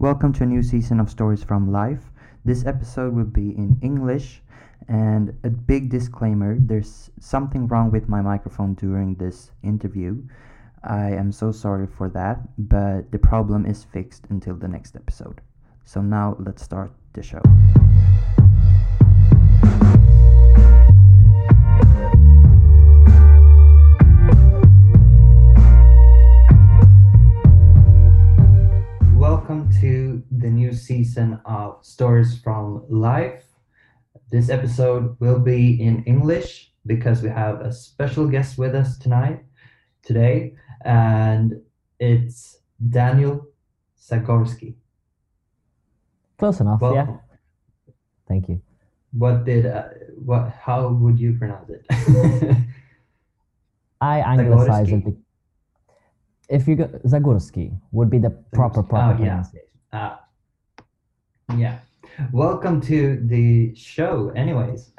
Welcome to a new season of Stories from Life. This episode will be in English, and a big disclaimer there's something wrong with my microphone during this interview. I am so sorry for that, but the problem is fixed until the next episode. So now let's start the show. New season of Stories from Life. This episode will be in English because we have a special guest with us tonight, today, and it's Daniel Zagorski. Close enough, yeah. Thank you. What did uh, what? How would you pronounce it? I anglicize it. If you go Zagorski would be the proper proper Oh, yeah. pronunciation. Ah, yeah. Welcome to the show. Anyways,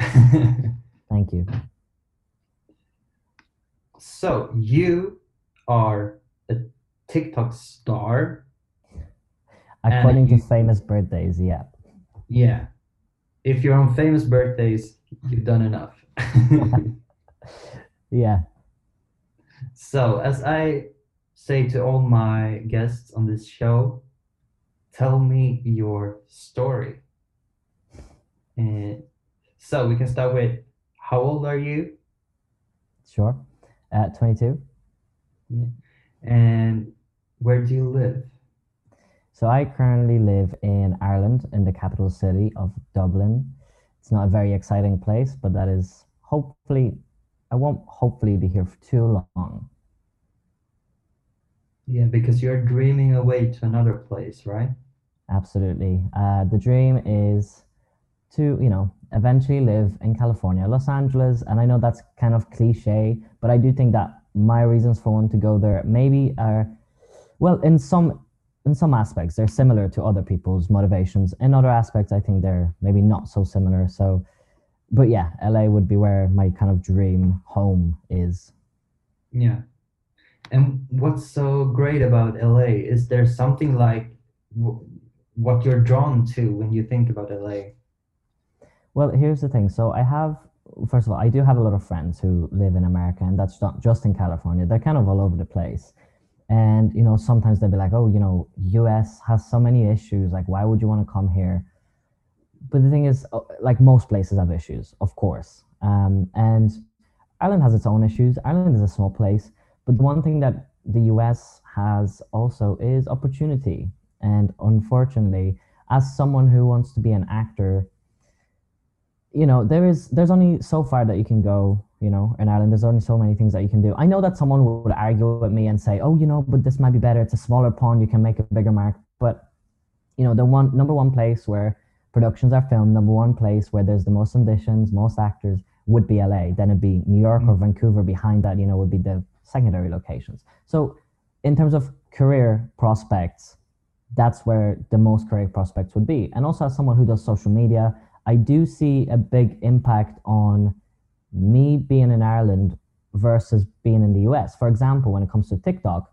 Thank you. so you are a TikTok star. According to you- famous birthdays, yeah. Yeah. If you're on famous birthdays, you've done enough. Yeah. so, as I say to all my guests on this show, tell me your story. And so we can start with how old are you? Sure. Uh, 22. And where do you live? So I currently live in Ireland, in the capital city of Dublin. It's not a very exciting place, but that is hopefully, I won't hopefully be here for too long. Yeah, because you're dreaming away to another place, right? Absolutely. Uh, the dream is to, you know, eventually live in California, Los Angeles. And I know that's kind of cliche, but I do think that my reasons for wanting to go there maybe are, well, in some in some aspects they're similar to other people's motivations. In other aspects, I think they're maybe not so similar. So, but yeah, LA would be where my kind of dream home is. Yeah. And what's so great about LA? Is there something like what you're drawn to when you think about LA? Well, here's the thing. So I have, first of all, I do have a lot of friends who live in America, and that's not just in California. They're kind of all over the place. And, you know, sometimes they'll be like, oh, you know, US has so many issues. Like, why would you want to come here? But the thing is, uh, like, most places have issues, of course. Um, and Ireland has its own issues. Ireland is a small place. But the one thing that the US has also is opportunity. And unfortunately, as someone who wants to be an actor, you know there is there's only so far that you can go you know in ireland. There's only so many things that you can do. I know that someone would argue with me and say oh you know but this might be better. It's a smaller pond. You can make a bigger mark. But you know the one number one place where productions are filmed number one place where there's the most auditions most actors would be la then it'd be new york or mm. vancouver. Behind that you know would be the secondary locations. So in terms of career prospects that's where the most career prospects would be and also as someone who does social media I do see a big impact on me being in Ireland versus being in the US. For example, when it comes to TikTok,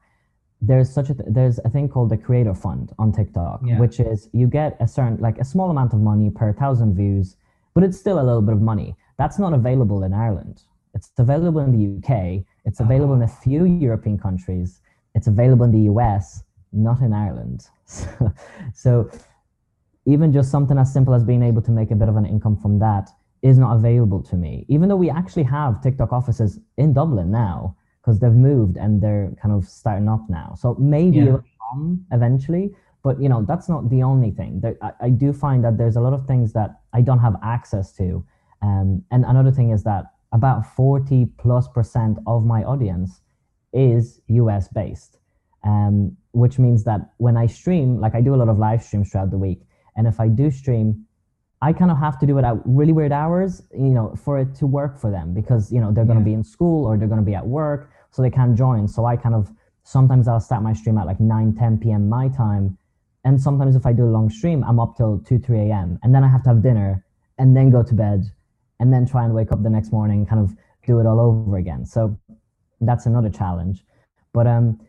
there's such a th- there's a thing called the Creator Fund on TikTok, Yeah. which is you get a certain like a small amount of money per thousand views, but it's still a little bit of money. That's not available in Ireland. It's available in the UK. It's uh-huh. available in a few European countries. It's available in the US, not in Ireland. So, so even just something as simple as being able to make a bit of an income from that is not available to me. Even though we actually have TikTok offices in Dublin now, because they've moved and they're kind of starting up now. So maybe Yeah. it will come eventually, but you know that's not the only thing. There, I, I do find that there's a lot of things that I don't have access to, um, and another thing is that about forty plus percent of my audience is US based, um, which means that when I stream, like I do a lot of live streams throughout the week, and if I do stream, I kind of have to do it at really weird hours, you know, for it to work for them because you know they're going to Yeah. be in school or they're going to be at work, so they can't join. So I kind of sometimes I'll start my stream at like 9, 10 p.m. my time, and sometimes if I do a long stream, I'm up till 2, 3 a.m. and then I have to have dinner and then go to bed, and then try and wake up the next morning, kind of do it all over again. So that's another challenge. But um,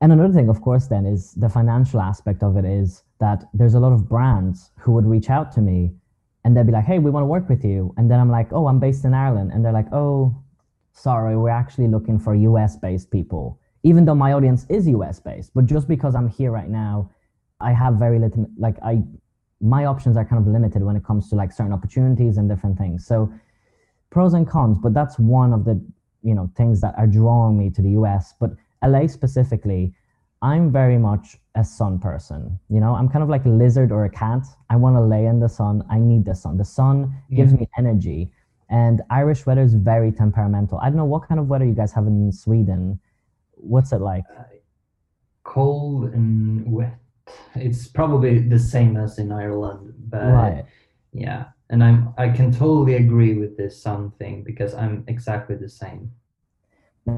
and another thing, of course, then is the financial aspect of it is that there's a lot of brands who would reach out to me and they'd be like, hey, we want to work with you. And then I'm like, oh, I'm based in Ireland. And they're like, oh, sorry, we're actually looking for US based people, even though my audience is US based. But just because I'm here right now, I have very little, like, I, my options are kind of limited when it comes to like certain opportunities and different things. So, pros and cons, but that's one of the, you know, things that are drawing me to the US. But LA specifically, I'm very much a sun person. You know, I'm kind of like a lizard or a cat. I want to lay in the sun. I need the sun. The sun yeah. gives me energy. And Irish weather is very temperamental. I don't know what kind of weather you guys have in Sweden. What's it like? Uh, cold and wet. It's probably the same as in Ireland, but right. yeah. And I'm I can totally agree with this sun thing because I'm exactly the same.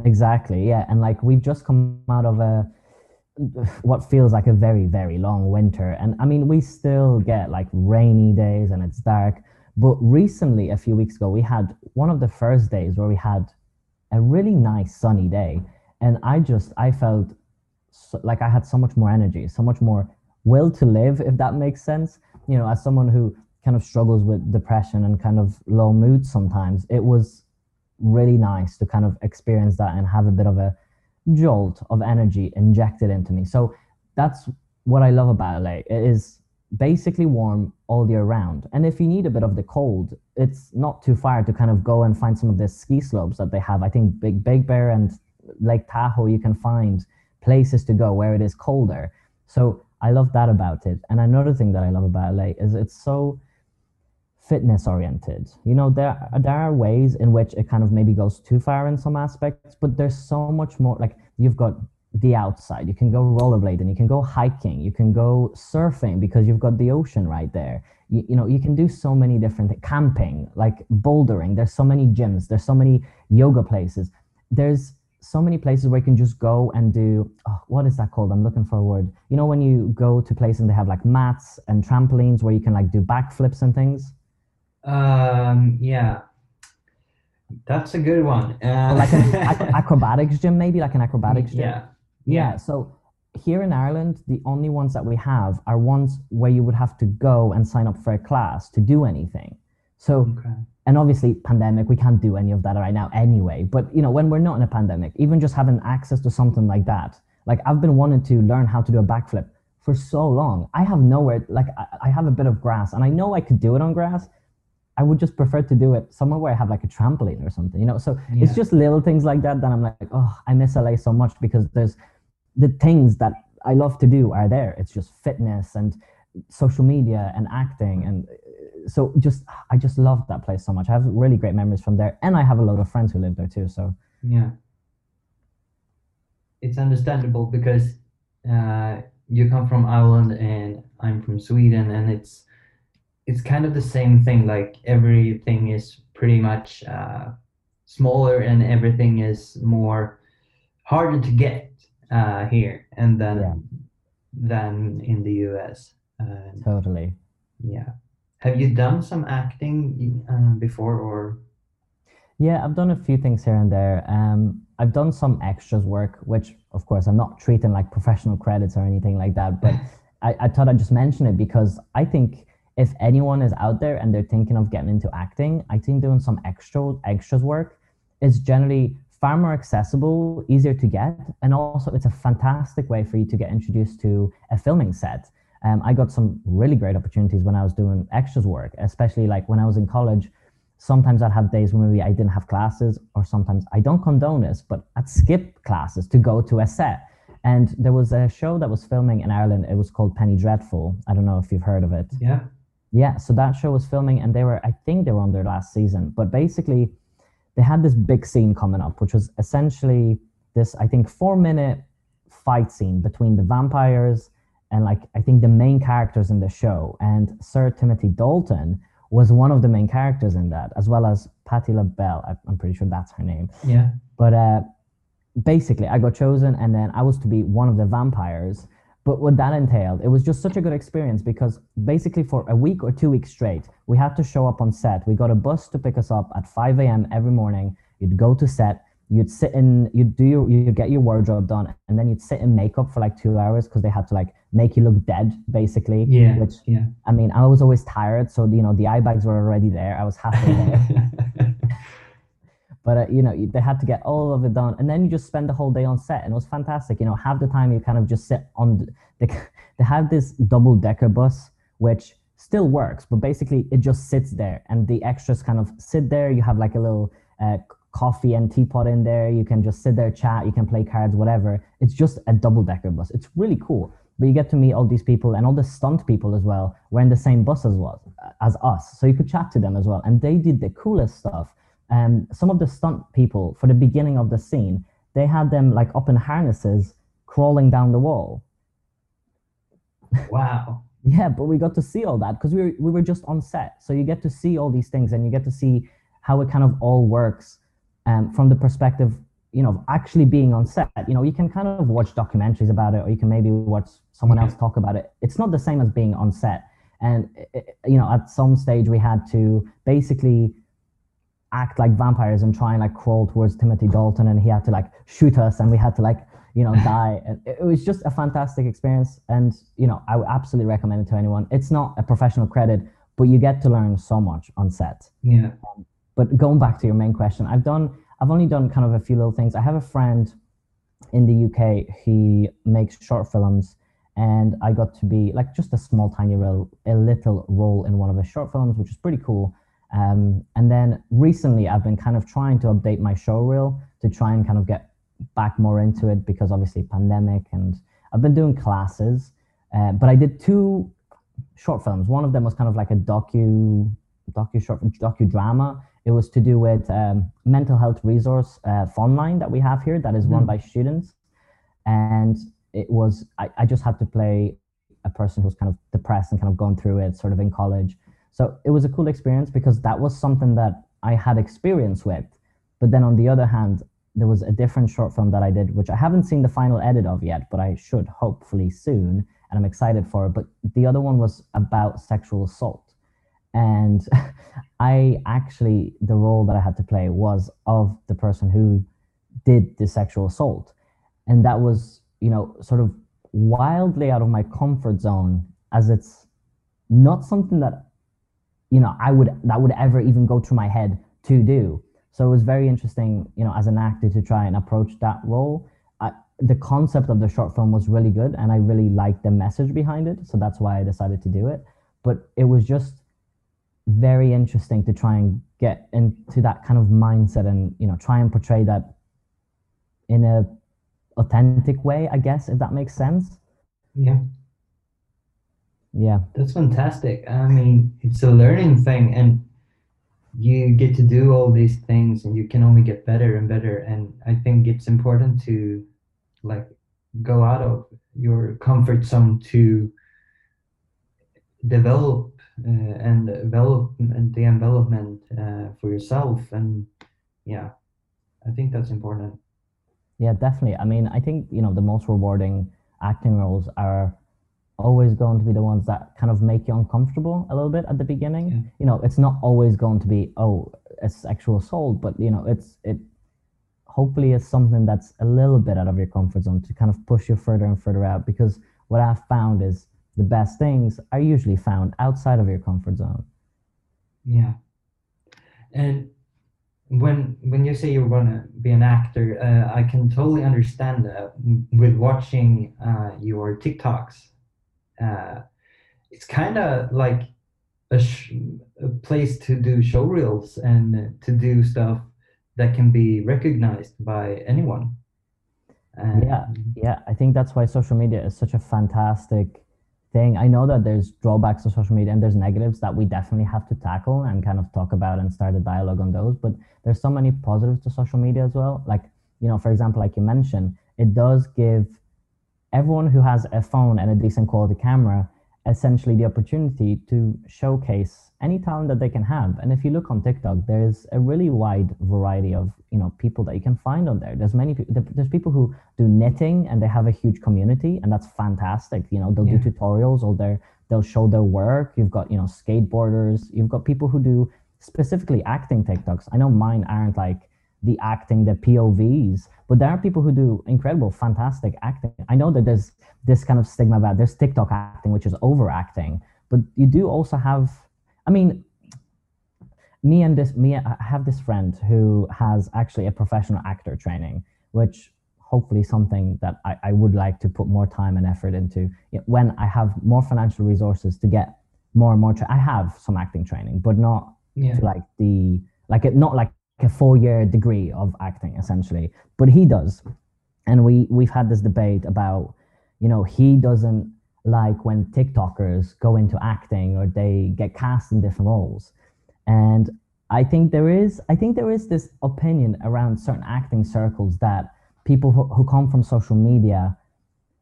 Exactly. Yeah, and like we've just come out of a what feels like a very very long winter and i mean we still get like rainy days and it's dark but recently a few weeks ago we had one of the first days where we had a really nice sunny day and i just i felt so, like i had so much more energy so much more will to live if that makes sense you know as someone who kind of struggles with depression and kind of low mood sometimes it was really nice to kind of experience that and have a bit of a jolt of energy injected into me. So that's what I love about LA. It is basically warm all year round. And if you need a bit of the cold, it's not too far to kind of go and find some of the ski slopes that they have. I think Big Big Bear and Lake Tahoe, you can find places to go where it is colder. So I love that about it. And another thing that I love about LA is it's so fitness oriented. You know, there there are ways in which it kind of maybe goes too far in some aspects, but there's so much more. Like you've got the outside. You can go rollerblading. You can go hiking. You can go surfing because you've got the ocean right there. You, you know, you can do so many different camping, like bouldering. There's so many gyms. There's so many yoga places. There's so many places where you can just go and do oh, what is that called? I'm looking for a word. You know, when you go to places and they have like mats and trampolines where you can like do backflips and things. Um, yeah, that's a good one. Uh, like an acrobatics gym, maybe like an acrobatics gym. Yeah. yeah. Yeah. So here in Ireland, the only ones that we have are ones where you would have to go and sign up for a class to do anything. So, okay. and obviously, pandemic, we can't do any of that right now anyway. But you know, when we're not in a pandemic, even just having access to something like that, like I've been wanting to learn how to do a backflip for so long. I have nowhere, like I, I have a bit of grass, and I know I could do it on grass, I would just prefer to do it somewhere where I have like a trampoline or something, you know. So yeah. it's just little things like that that I'm like, oh, I miss LA so much because there's the things that I love to do are there. It's just fitness and social media and acting and uh, so just I just love that place so much. I have really great memories from there, and I have a lot of friends who live there too. So yeah, it's understandable because uh, you come from Ireland and I'm from Sweden, and it's it's kind of the same thing. Like everything is pretty much uh, smaller and everything is more harder to get uh, here and then yeah. than in the US. Uh, totally. Yeah. Have you done some acting uh, before or? Yeah, I've done a few things here and there. Um, I've done some extras work, which of course I'm not treating like professional credits or anything like that, but I, I thought I'd just mention it because I think if anyone is out there and they're thinking of getting into acting, I think doing some extra extras work is generally far more accessible, easier to get, and also it's a fantastic way for you to get introduced to a filming set. Um, I got some really great opportunities when I was doing extras work, especially like when I was in college. Sometimes I'd have days when maybe I didn't have classes, or sometimes I don't condone this, but I'd skip classes to go to a set. And there was a show that was filming in Ireland. It was called Penny Dreadful. I don't know if you've heard of it. Yeah. Yeah, so that show was filming, and they were, I think, they were on their last season. But basically, they had this big scene coming up, which was essentially this, I think, four minute fight scene between the vampires and, like, I think the main characters in the show. And Sir Timothy Dalton was one of the main characters in that, as well as Patti LaBelle. I'm pretty sure that's her name. Yeah. But uh, basically, I got chosen, and then I was to be one of the vampires but what that entailed, it was just such a good experience because basically for a week or two weeks straight, we had to show up on set. We got a bus to pick us up at 5 a.m. every morning. You'd go to set, you'd sit in, you'd do your, you'd get your wardrobe done, and then you'd sit in makeup for like two hours because they had to like make you look dead, basically. Yeah. Which yeah. I mean, I was always tired, so you know the eye bags were already there. I was halfway there. but uh, you know they had to get all of it done and then you just spend the whole day on set and it was fantastic you know half the time you kind of just sit on the, they, have this double decker bus which still works but basically it just sits there and the extras kind of sit there you have like a little uh, coffee and teapot in there you can just sit there chat you can play cards whatever. It's just a double decker bus. It's really cool but you get to meet all these people and all the stunt people as well were in the same bus as well as us so you could chat to them as well and they did the coolest stuff and some of the stunt people for the beginning of the scene they had them like up in harnesses crawling down the wall. Wow. Yeah but we got to see all that because we were, we were just on set. So you get to see all these things and you get to see how it kind of all works um, from the perspective you know actually being on set. You know you can kind of watch documentaries about it or you can maybe watch someone else talk about it. It's not the same as being on set. And eh, eh, you know at some stage we had to basically act like vampires and try and like crawl towards Timothy Dalton and he had to like shoot us and we had to like you know die. And it was just a fantastic experience and you know I would absolutely recommend it to anyone. It's not a professional credit but you get to learn so much on set. Yeah. Um, but going back to your main question I've done I've only done kind of a few little things. I have a friend in the UK he makes short films and I got to be like just a small tiny role a little role in one of his short films which is pretty cool um, and then recently, I've been kind of trying to update my show reel to try and kind of get back more into it because obviously pandemic and I've been doing classes. Uh, but I did two short films. One of them was kind of like a docu docu short docudrama. It was to do with um, mental health resource uh, line that we have here that is run mm. by students, and it was I, I just had to play a person who's kind of depressed and kind of going through it sort of in college so it was a cool experience because that was something that I had experience with. But then on the other hand, there was a different short film that I did, which I haven't seen the final edit of yet, but I should hopefully soon. And I'm excited for it. But the other one was about sexual assault. And I actually, the role that I had to play was of the person who did the sexual assault. And that was, you know, sort of wildly out of my comfort zone as it's not something that you know I would that would ever even go through my head to do. So it was very interesting, you know, as an actor to try and approach that role. I, the concept of the short film was really good, and I really liked the message behind it. So that's why I decided to do it. But it was just very interesting to try and get into that kind of mindset and you know try and portray that in a authentic way i guess if that makes sense yeah yeah. That's fantastic. I mean it's a learning thing and you get to do all these things and you can only get better and better. And i think it's important to like go out of your comfort zone to develop uh, and develop and the envelopment uh, for yourself. And yeah i think that's important. Yeah definitely. I mean i think you know the most rewarding acting roles are always going to be the ones that kind of make you uncomfortable a little bit at the beginning. Yeah. You know, it's not always going to be oh a sexual assault, but you know, it's it hopefully is something that's a little bit out of your comfort zone to kind of push you further and further out. Because what I've found is the best things are usually found outside of your comfort zone. Yeah, and when when you say you want to be an actor, uh, I can totally understand that with watching uh, your TikToks uh, it's kind of like a, a place to do showreels and to do stuff that can be recognized by anyone. yeah, yeah. I think that's why social media is such a fantastic thing. I know that there's drawbacks to social media and there's negatives that we definitely have to tackle and kind of talk about and start a dialogue on those. But there's so many positives to social media as well. Like, you know, for example, like you mentioned, it does give everyone who has a phone and a decent quality camera essentially the opportunity to showcase any talent that they can have. And if you look on tiktok there's a really wide variety of you know people that you can find on there. There's many there's people who do knitting and they have a huge community and that's fantastic. You know they'll yeah. do tutorials or they they'll show their work. You've got you know skateboarders. You've got people who do specifically acting tiktoks. I know mine aren't like the acting the povs but there are people who do incredible, fantastic acting. I know that there's this kind of stigma about there's TikTok acting, which is overacting, but you do also have. I mean, me and this me, I have this friend who has actually a professional actor training, which hopefully something that I, I would like to put more time and effort into when I have more financial resources to get more and more. Tra- I have some acting training, but not Yeah. to like the like it not like a four year degree of acting essentially, but he does, and we we've had this debate about you know he doesn't like when TikTokers go into acting or they get cast in different roles, and I think there is I think there is this opinion around certain acting circles that people who, who come from social media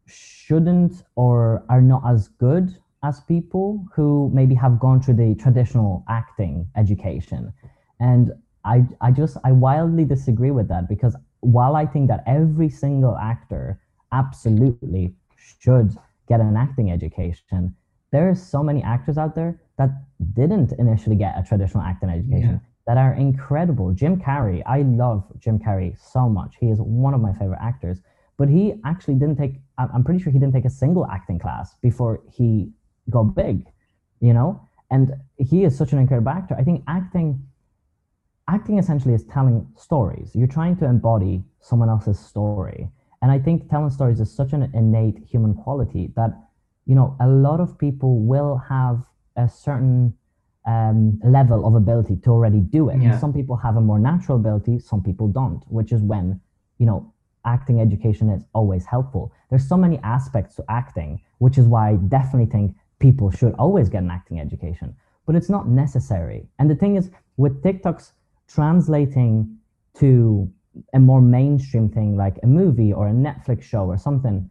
shouldn't or are not as good as people who maybe have gone through the traditional acting education. And i i just i wildly disagree with that because while i think that every single actor absolutely should get an acting education there are so many actors out there that didn't initially get a traditional acting education Yeah. that are incredible. Jim carrey i love jim carrey so much. He is one of my favorite actors but he actually didn't take i'm I'm pretty sure he didn't take a single acting class before he got big you know? And he is such an incredible actor. I think acting acting essentially is telling stories. You're trying to embody someone else's story. And i think telling stories is such an innate human quality that you know a lot of people will have a certain um, level of ability to already do it. Yeah. some people have a more natural ability some people don't which is when you know acting education is always helpful. There's so many aspects to acting which is why i definitely think people should always get an acting education. But it's not necessary. And the thing is with tiktoks translating to a more mainstream thing like a movie or a netflix show or something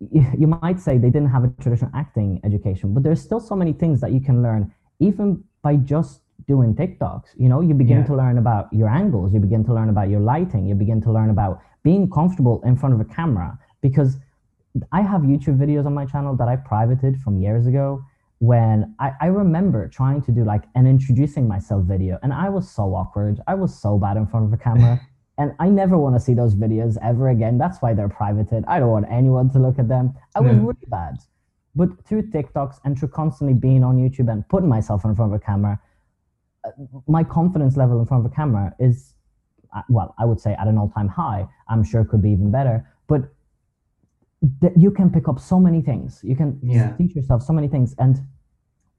you, might say they didn't have a traditional acting education but there's still so many things that you can learn even by just doing tiktoks you know you begin Yeah. to learn about your angles you begin to learn about your lighting you begin to learn about being comfortable in front of a camera because i have youtube videos on my channel that i privated from years ago when I, I remember trying to do like an introducing myself video and i was so awkward. I was so bad in front of a camera and i never want to see those videos ever again. That's why they're privated. I don't want anyone to look at them. I was Yeah. really bad. But through tiktoks and through constantly being on youtube and putting myself in front of a camera uh, my confidence level in front of a camera is uh, well i would say at an all-time high. I'm sure it could be even better. But th- you can pick up so many things you can Yeah. teach yourself so many things and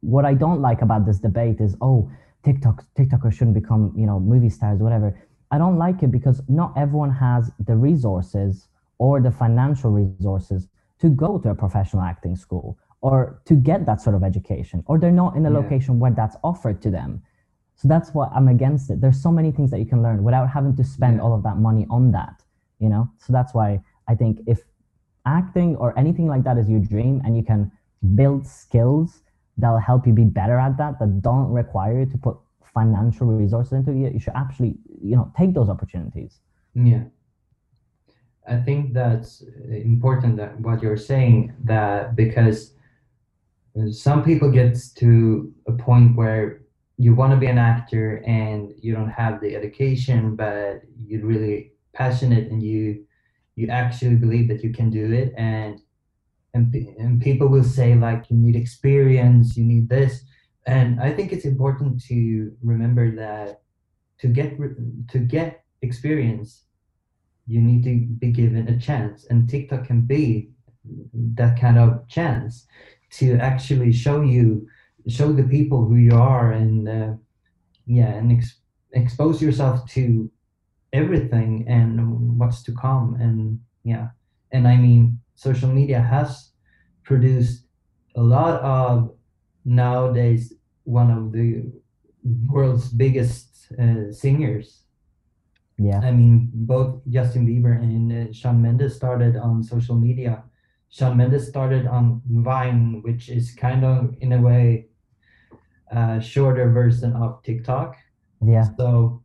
what i don't like about this debate is oh tiktok tiktokers shouldn't become you know movie stars whatever i don't like it because not everyone has the resources or the financial resources to go to a professional acting school or to get that sort of education or they're not in a Yeah. location where that's offered to them so that's why i'm against it there's so many things that you can learn without having to spend Yeah. all of that money on that you know so that's why i think if acting or anything like that is your dream and you can build skills that'll help you be better at that that don't require you to put financial resources into it you should actually you know take those opportunities Yeah. I think that's important that what you're saying that because some people get to a point where you want to be an actor and you don't have the education but you're really passionate and you you actually believe that you can do it and and, and people will say like you need experience you need this. And i think it's important to remember that to get to get experience you need to be given a chance and tiktok can be that kind of chance to actually show you show the people who you are and uh, yeah and ex- expose yourself to everything and what's to come. And yeah. And i mean social media has produced a lot of nowadays one of the world's biggest uh, singers. Yeah. I mean, both Justin Bieber and uh, Shawn Mendes started on social media. Shawn Mendes started on Vine, which is kind of, in a way, a shorter version of TikTok. yeah. So,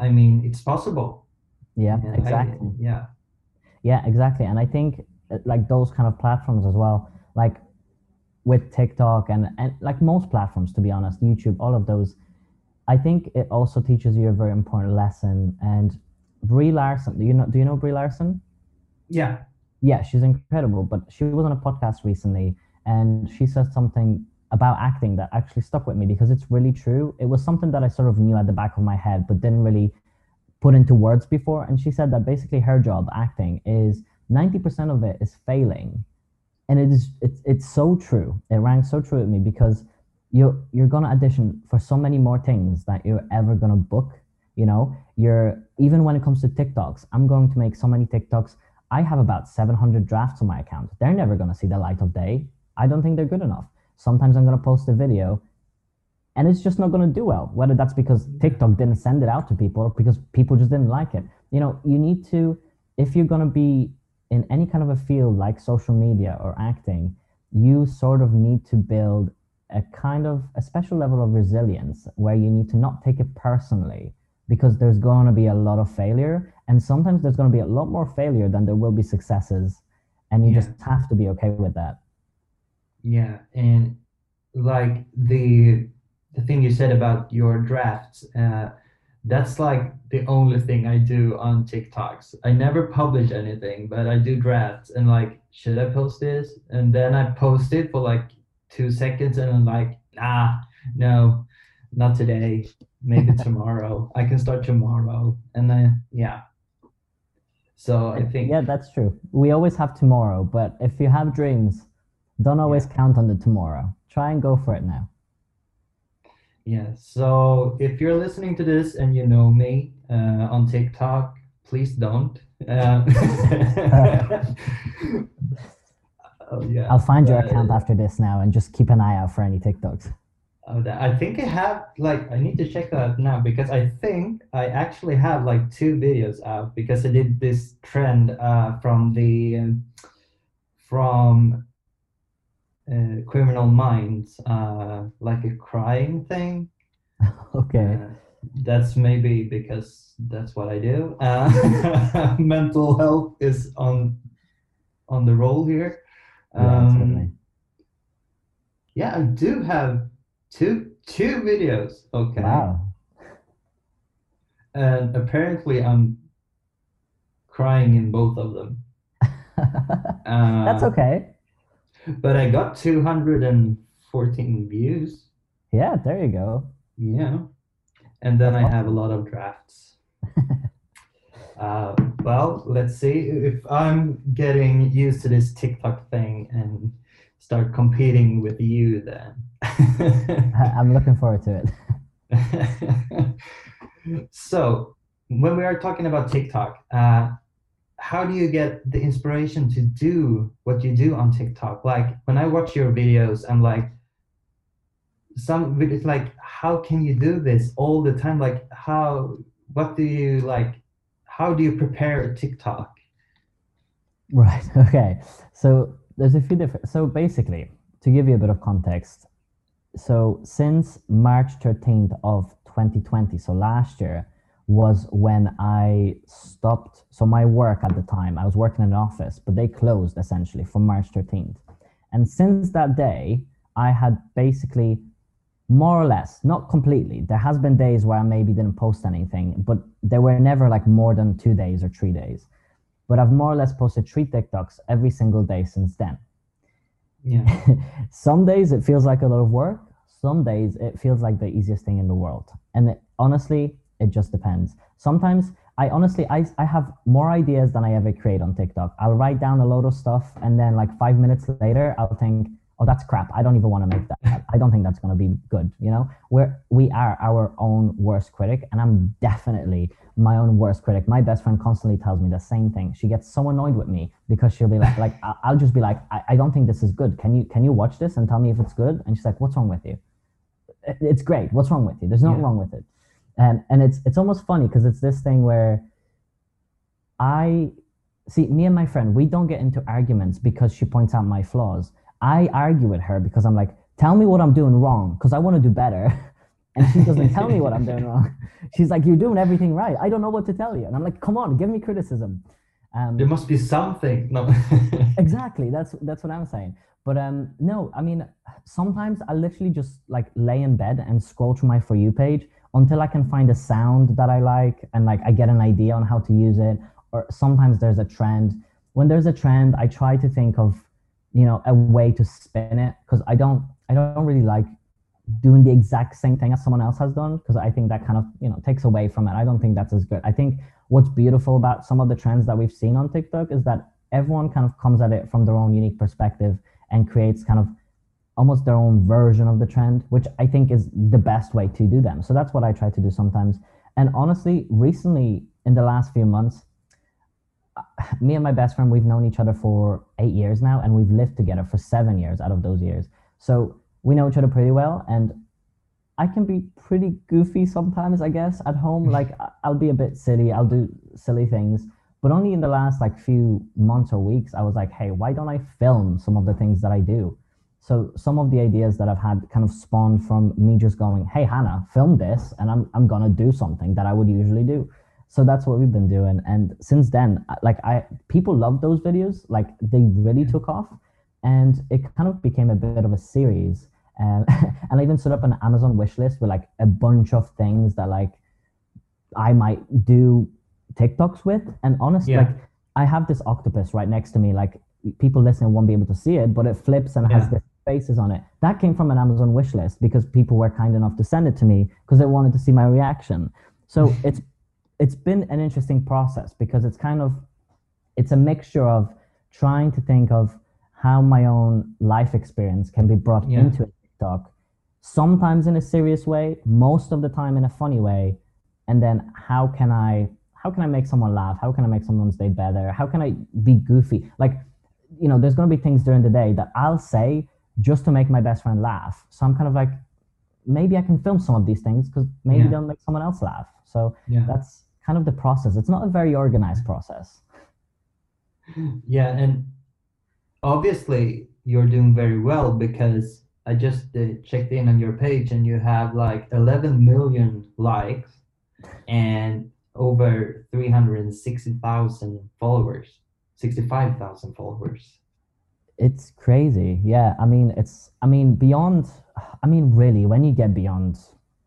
I mean, it's possible. yeah And I- exactly yeah. Yeah, exactly. And I think uh, like those kind of platforms as well, like with TikTok and, and like most platforms, to be honest, YouTube, all of those, I think it also teaches you a very important lesson. And Brie Larson. Do you know? Do you know Brie Larson? Yeah. Yeah, she's incredible. But she was on a podcast recently, and she said something about acting that actually stuck with me because it's really true. It was something that I sort of knew at the back of my head, but didn't really put into words before. And she said that basically her job, acting, is 90% of it is failing. And it is it's it's so true. It rang so true with me because you you're gonna audition for so many more things that you're ever gonna book. You know, you're even when it comes to TikToks, I'm going to make so many TikToks. I have about 700 drafts on my account. They're never gonna see the light of day. I don't think they're good enough. Sometimes I'm gonna post a video and it's just not going to do well whether that's because tiktok didn't send it out to people or because people just didn't like it. You know you need to if you're going to be in any kind of a field like social media or acting you sort of need to build a kind of a special level of resilience where you need to not take it personally because there's going to be a lot of failure and sometimes there's going to be a lot more failure than there will be successes and you Yeah. just have to be okay with that Yeah, and like the the thing you said about your drafts, uh, that's like the only thing I do on TikToks. I never publish anything, but I do drafts and like, should I post this? And then I post it for like two seconds and I'm like, nah, no, not today. Maybe tomorrow. I can start tomorrow. And then yeah. So I think Yeah, that's true. We always have tomorrow, but if you have dreams, don't always count on the tomorrow. Try and go for it now. Yeah, so if you're listening to this and you know me uh, on TikTok, please don't. Um, oh, yeah. I'll find your account after this now and just keep an eye out for any TikToks. oh, I think I have, like, I need to check that now because I think I actually have, like, two videos out because I did this trend uh, from the, um, from uh, Criminal Minds, uh, like a crying thing. Okay. Uh, that's maybe because that's what I do. Uh, mental health is on on the roll here. Yeah, Um, absolutely. yeah, I do have two two videos. Okay, Wow. and apparently I'm crying in both of them. Uh, That's okay. But I got 214 views. Yeah, there you go. Yeah. And then I have a lot of drafts. uh, well, let's see if I'm getting used to this TikTok thing and start competing with you then. I'm looking forward to it. so, when we are talking about TikTok, uh, how do you get the inspiration to do what you do on TikTok? Like when I watch your videos, I'm like, some it's like, how can you do this all the time? Like, how? What do you like? How do you prepare a TikTok? Right. Okay. So there's a few different. So basically, to give you a bit of context, so since March 13th of 2020, so last year was when I stopped. So my work at the time, I was working in an office, but they closed essentially from March 13th. And since that day, I had basically more or less, not completely. There has been days where I maybe didn't post anything, but there were never like more than two days or three days but I've more or less posted three TikToks every single day since then. Yeah. some days it feels like a lot of work. Some days it feels like the easiest thing in the world. And it, honestly, it just depends. Sometimes I honestly I, I have more ideas than I ever create on TikTok. I'll write down a load of stuff and then like five minutes later I'll think, oh that's crap. I don't even want to make that. I don't think that's gonna be good. You know? We're we are our own worst critic and I'm definitely my own worst critic. My best friend constantly tells me the same thing. She gets so annoyed with me because she'll be like, like I'll just be like, I, I don't think this is good. Can you can you watch this and tell me if it's good? And she's like, What's wrong with you? It's great. What's wrong with you? There's nothing Yeah. wrong with it. And and it's it's almost funny because it's this thing where I see me and my friend, we don't get into arguments because she points out my flaws. I argue with her because I'm like, tell me what I'm doing wrong because I want to do better. And she doesn't tell me what I'm doing wrong. She's like, You're doing everything right. I don't know what to tell you. And I'm like, Come on, give me criticism. Um, There must be something. No. exactly. That's that's what I'm saying. But um, no, I mean, sometimes I literally just like lay in bed and scroll through my for you page, until I can find a sound that I like and like I get an idea on how to use it. Or sometimes there's a trend. When there's a trend, I try to think of, you know, a way to spin it because I don't I don't really like doing the exact same thing as someone else has done because I think that kind of you know takes away from it. I don't think that's as good. I think what's beautiful about some of the trends that we've seen on TikTok is that everyone kind of comes at it from their own unique perspective and creates kind of almost their own version of the trend, which I think is the best way to do them. So that's what I try to do sometimes. And honestly, recently in the last few months, uh, me and my best friend, we've known each other for eight years now, and we've lived together for seven years out of those years. So we know each other pretty well. And I can be pretty goofy sometimes, I guess, at home. Like I'll be a bit silly, I'll do silly things. But only in the last like few months or weeks, I was like, hey, why don't I film some of the things that I do? So some of the ideas that I've had kind of spawned from me just going, hey, Hannah, film this, and I'm I'm gonna do something that I would usually do. So that's what we've been doing. And since then, like I people love those videos, like they really took off, and it kind of became a bit of a series. Um, and I even set up an Amazon wish list with like a bunch of things that like I might do TikToks with. And honestly, yeah. like I have this octopus right next to me. Like people listening won't be able to see it, but it flips and yeah. has the faces on it. That came from an Amazon wish list because people were kind enough to send it to me because they wanted to see my reaction. So it's it's been an interesting process because it's kind of it's a mixture of trying to think of how my own life experience can be brought yeah. into a TikTok, sometimes in a serious way, most of the time in a funny way, and then how can I how can I make someone laugh? How can I make someone's day better? How can I be goofy? Like, you know, there's gonna be things during the day that I'll say just to make my best friend laugh. So I'm kind of like, maybe I can film some of these things because maybe yeah. they'll make someone else laugh. So yeah. that's kind of the process. It's not a very organized process. Yeah, and obviously you're doing very well because I just uh, checked in on your page and you have like 11 million likes and over 360,000 followers, 65,000 followers. It's crazy. Yeah. I mean, it's, I mean, beyond, I mean, really, when you get beyond,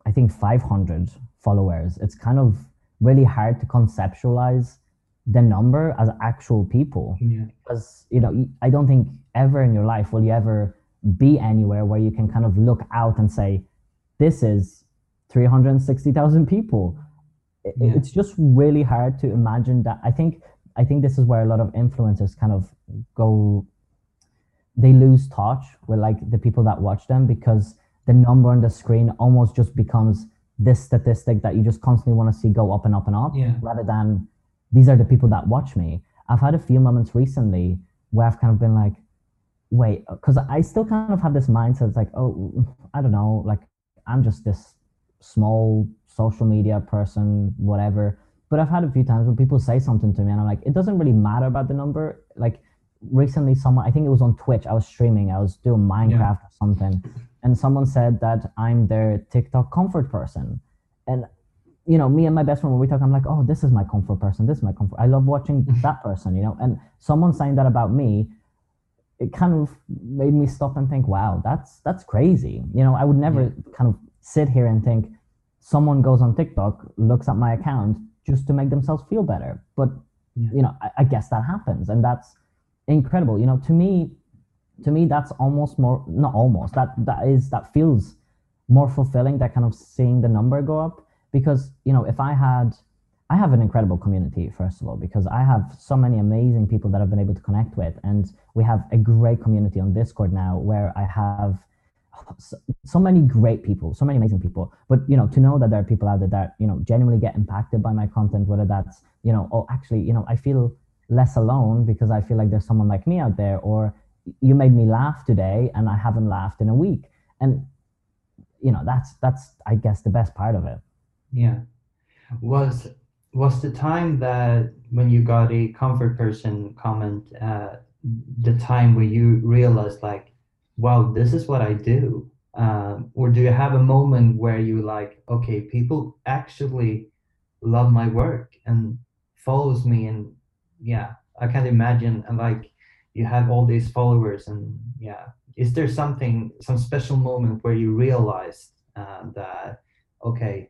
I think 500 followers, it's kind of really hard to conceptualize the number as actual people. Yeah. Because, you know, I don't think ever in your life will you ever be anywhere where you can kind of look out and say, this is 360,000 people. Yeah. It's just really hard to imagine that. I think I think this is where a lot of influencers kind of go they lose touch with like the people that watch them because the number on the screen almost just becomes this statistic that you just constantly want to see go up and up and up yeah. rather than these are the people that watch me. I've had a few moments recently where I've kind of been like, wait, uh, because I still kind of have this mindset. It's like, oh, I don't know, like I'm just this small social media person, whatever. But I've had a few times when people say something to me, and I'm like, it doesn't really matter about the number. Like recently, someone, I think it was on Twitch, I was streaming, I was doing Minecraft yeah. or something, and someone said that I'm their TikTok comfort person, and you know, me and my best friend when we talk, I'm like, oh, this is my comfort person. This is my comfort. I love watching that person, you know. And someone saying that about me, it kind of made me stop and think, wow, that's that's crazy. You know, I would never yeah. kind of sit here and think someone goes on TikTok, looks at my account just to make themselves feel better. But yeah. you know, I, I, guess that happens, and that's incredible. You know, to me, to me, that's almost more not almost that that is that feels more fulfilling. That kind of seeing the number go up because you know, if I had I have an incredible community, first of all, because I have so many amazing people that I've been able to connect with. And we have a great community on Discord now where I have so, so, many great people, so many amazing people. But, you know, to know that there are people out there that, you know, genuinely get impacted by my content, whether that's, you know, oh, actually, you know, I feel less alone because I feel like there's someone like me out there, or you made me laugh today and I haven't laughed in a week. And, you know, that's, that's, I guess, the best part of it. Yeah. Was was the time that when you got a comfort person comment uh, the time where you realized like wow this is what i do um, or do you have a moment where you like okay people actually love my work and follows me and yeah i can't imagine and like you have all these followers and yeah is there something some special moment where you realized uh, that okay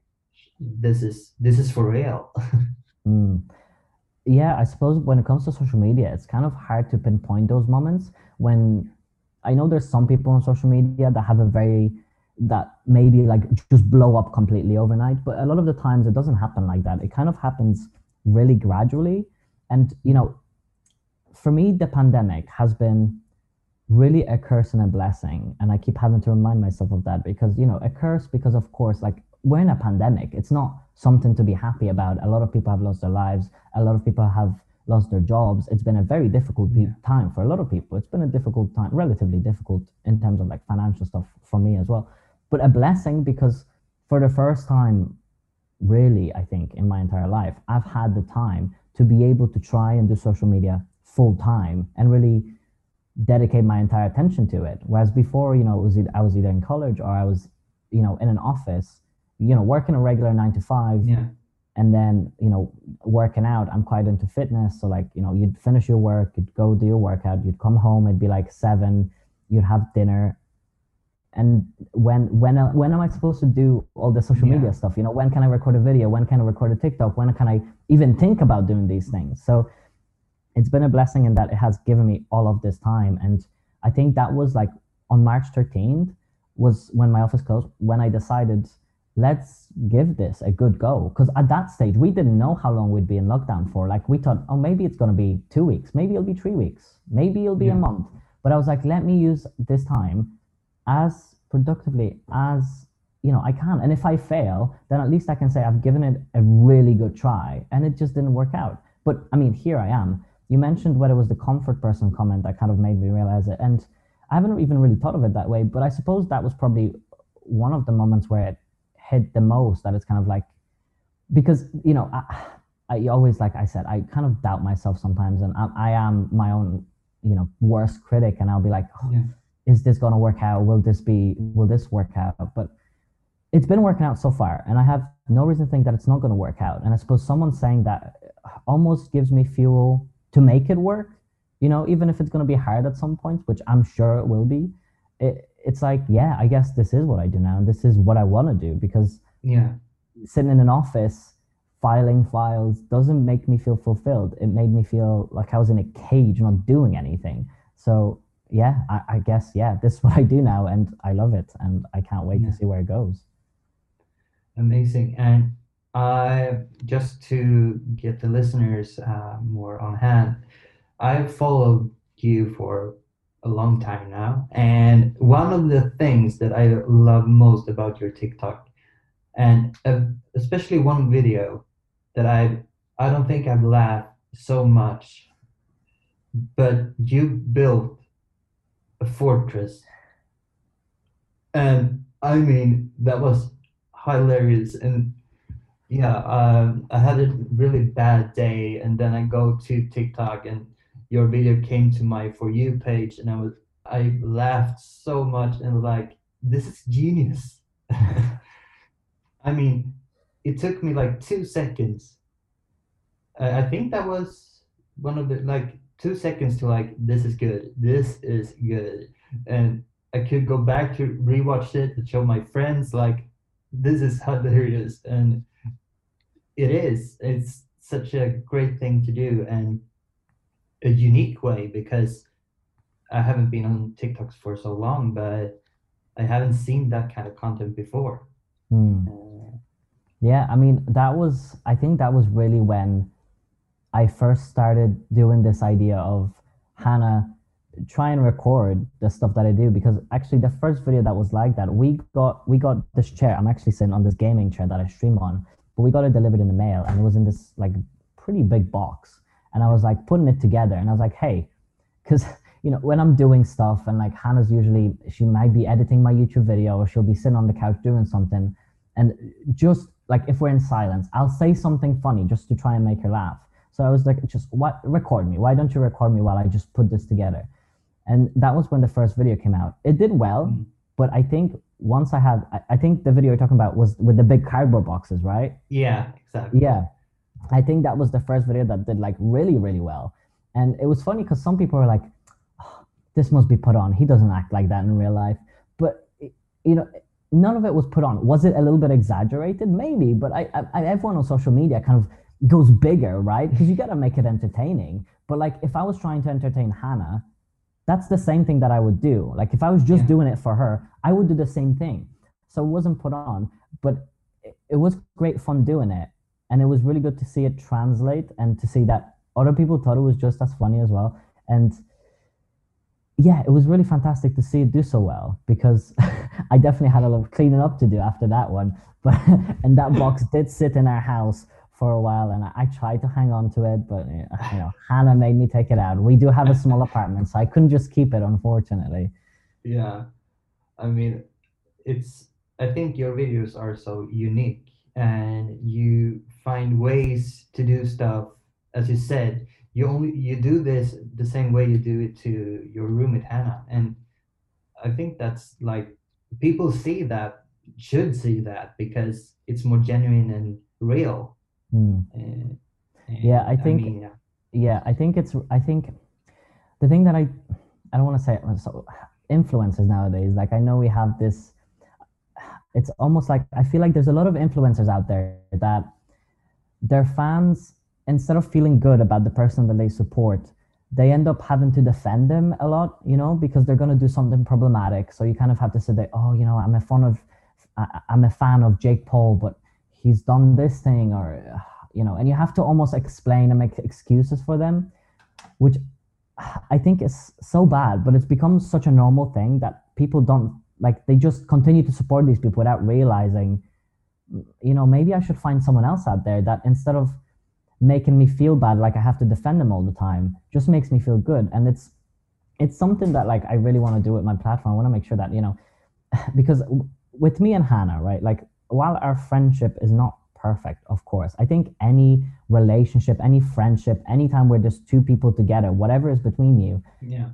this is this is for real. Mm. Yeah, I suppose when it comes to social media, it's kind of hard to pinpoint those moments when I know there's some people on social media that have a very that maybe like just blow up completely overnight, but a lot of the times it doesn't happen like that. It kind of happens really gradually. And you know, for me, the pandemic has been really a curse and a blessing. And I keep having to remind myself of that because, you know, a curse because of course, like we're in a pandemic. It's not something to be happy about. A lot of people have lost their lives. A lot of people have lost their jobs. It's been a very difficult Yeah. time for a lot of people. It's been a difficult time, relatively difficult in terms of like financial stuff for me as well. But a blessing because for the first time, really, I think in my entire life, I've had the time to be able to try and do social media full time and really dedicate my entire attention to it. Whereas before, you know, it was either, I was either in college or I was, you know, in an office, you know, working a regular nine to five, Yeah. and then you know, working out. I'm quite into fitness, so like, you know, you'd finish your work, you'd go do your workout, you'd come home, it'd be like seven, you'd have dinner. And when when uh, when am I supposed to do all the social Yeah. media stuff? You know, when can I record a video? When can I record a TikTok? When can I even think about doing these things? So it's been a blessing in that it has given me all of this time. And I think that was like on March 13th was when my office closed, when I decided, let's give this a good go. Because at that stage, we didn't know how long we'd be in lockdown for. Like we thought, oh, maybe it's going to be two weeks, maybe it'll be three weeks, maybe it'll be Yeah. a month. But I was like, let me use this time as productively as you know I can. And if I fail, then at least I can say I've given it a really good try, and it just didn't work out. But I mean, here I am. You mentioned whether it was the comfort person comment that kind of made me realize it, and I haven't even really thought of it that way. But I suppose that was probably one of the moments where it hit the most. That it's kind of like because you know I, I always like I said I kind of doubt myself sometimes, and I, I am my own you know worst critic, and I'll be like, oh, Yeah. Is this going to work out? Will this be? Will this work out? But it's been working out so far, and I have no reason to think that it's not going to work out. And I suppose someone saying that almost gives me fuel to make it work. You know, even if it's going to be hard at some points, which I'm sure it will be. It, it's like, yeah, I guess this is what I do now, and this is what I want to do because Yeah. sitting in an office filing files doesn't make me feel fulfilled. It made me feel like I was in a cage, not doing anything. So yeah, I, I guess yeah, this is what I do now, and I love it, and I can't wait Yeah. to see where it goes. Amazing. And I just to get the listeners uh, more on hand, I've followed you for a long time now, and one of the things that I love most about your TikTok, and uh, especially one video that I I don't think I've laughed so much, but you built a fortress, and I mean that was hilarious. And yeah um, i had a really bad day and then i go to tiktok and your video came to my for you page and i was i laughed so much and like this is genius. I mean it took me like two seconds. I I think that was one of the like two seconds to like this is good this is good. And i could go back to rewatch it and show my friends like this is how hilarious and it is it's such a great thing to do and a unique way because i haven't been on tiktoks for so long but i haven't seen that kind of content before. Hmm. Uh, Yeah, I mean, that was, I think that was really when I first started doing this idea of Hannah, try and record the stuff that I do because actually the first video that was like that, we got we got this chair. I'm actually sitting on this gaming chair that I stream on, but we got it delivered in the mail and it was in this like pretty big box. And I was like putting it together and I was like, hey, because you know when I'm doing stuff and like Hannah's usually she might be editing my YouTube video or she'll be sitting on the couch doing something, and just like if we're in silence, I'll say something funny just to try and make her laugh. So I was like, just what record me? Why don't you record me while I just put this together? And that was when the first video came out. It did well, Mm. but I think once I had, I, I think the video you're talking about was with the big cardboard boxes, right? yeah exactly Yeah. I think that was the first video that did like really, really well. And it was funny because some people were like, "Oh, this must be put on. He doesn't act like that in real life. But, you know, none of it was put on. Was it a little bit exaggerated? Maybe, but I, I everyone on social media kind of goes bigger, right? Because you got to make it entertaining. But like, if I was trying to entertain Hannah, that's the same thing that I would do. Like, if I was just yeah. doing it for her, I would do the same thing. So it wasn't put on, but it, it was great fun doing it, and it was really good to see it translate and to see that other people thought it was just as funny as well. And yeah, it was really fantastic to see it do so well because I definitely had a lot of cleaning up to do after that one. But and that box did sit in our house for a while, and I, tried to hang on to it, but you know, Hannah made me take it out. We do have a small apartment, so I couldn't just keep it, unfortunately. Yeah, I mean, it's. I think your videos are so unique, and you find ways to do stuff, as you said, you only you do this the same way you do it to your roommate Hannah, and I think that's like people see that should see that because it's more genuine and real. Mm. Yeah, I think. I mean, yeah. yeah, I think it's. I think the thing that I I don't want to say so influencers nowadays. Like I know we have this. It's almost like I feel like there's a lot of influencers out there that their fans instead of feeling good about the person that they support, they end up having to defend them a lot, you know, because they're going to do something problematic. So you kind of have to say that, oh, you know, I'm a fan of, I'm a fan of Jake Paul, but he's done this thing, or you know, and you have to almost explain and make excuses for them, which I think is so bad. But it's become such a normal thing that people don't like. They just continue to support these people without realizing, you know, maybe I should find someone else out there that instead of making me feel bad like i have to defend them all the time just makes me feel good and it's it's something that like i really want to do with my platform i want to make sure that you know because with me and hannah right like while our friendship is not perfect of course i think any relationship any friendship anytime we're just two people together whatever is between you yeah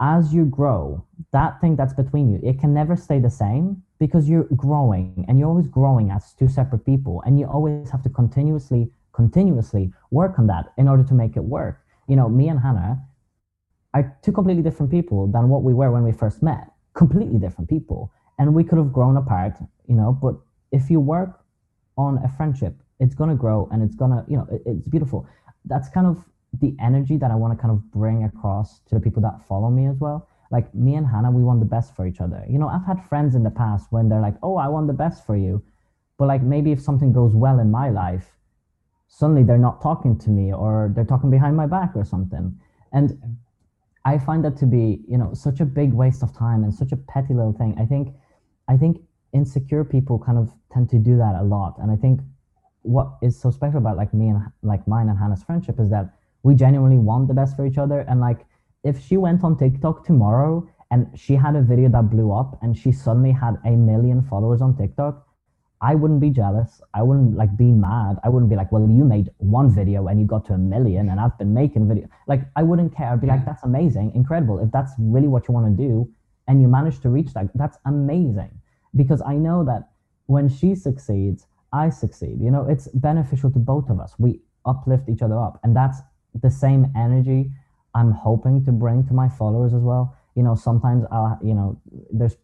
as you grow that thing that's between you it can never stay the same because you're growing and you're always growing as two separate people and you always have to continuously continuously work on that in order to make it work. You know, me and Hannah are two completely different people than what we were when we first met. Completely different people. And we could have grown apart, you know, but if you work on a friendship, it's going to grow and it's going to, you know, it, it's beautiful. That's kind of the energy that I want to kind of bring across to the people that follow me as well. Like me and Hannah, we want the best for each other. You know, I've had friends in the past when they're like, oh, I want the best for you. But like maybe if something goes well in my life, suddenly they're not talking to me or they're talking behind my back or something and i find that to be you know such a big waste of time and such a petty little thing i think i think insecure people kind of tend to do that a lot and i think what is so special about like me and like mine and hannah's friendship is that we genuinely want the best for each other and like if she went on tiktok tomorrow and she had a video that blew up and she suddenly had a million followers on tiktok I wouldn't be jealous. I wouldn't like be mad. I wouldn't be like, well, you made one video and you got to a million and I've been making video. Like I wouldn't care. I'd be like, that's amazing, incredible. If that's really what you want to do and you manage to reach that, that's amazing. Because I know that when she succeeds, I succeed. You know, it's beneficial to both of us. We uplift each other up. And that's the same energy I'm hoping to bring to my followers as well. You know, sometimes I'll, you know, there's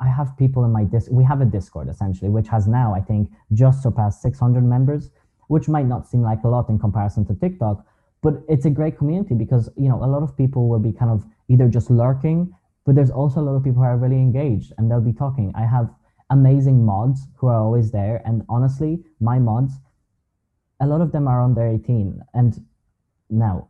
I have people in my dis. We have a Discord essentially, which has now I think just surpassed 600 members, which might not seem like a lot in comparison to TikTok, but it's a great community because you know a lot of people will be kind of either just lurking, but there's also a lot of people who are really engaged and they'll be talking. I have amazing mods who are always there, and honestly, my mods, a lot of them are under 18, and now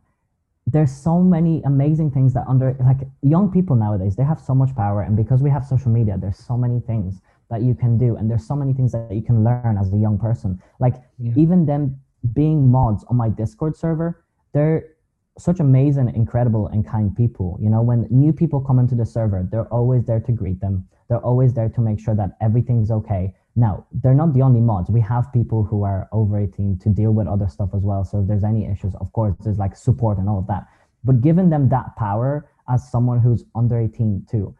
there's so many amazing things that under like young people nowadays they have so much power and because we have social media there's so many things that you can do and there's so many things that you can learn as a young person like yeah. even them being mods on my discord server they're such amazing incredible and kind people you know when new people come into the server they're always there to greet them they're always there to make sure that everything's okay now, they're not the only mods. We have people who are over 18 to deal with other stuff as well. So if there's any issues, of course, there's like support and all of that. But giving them that power as someone who's under 18 to,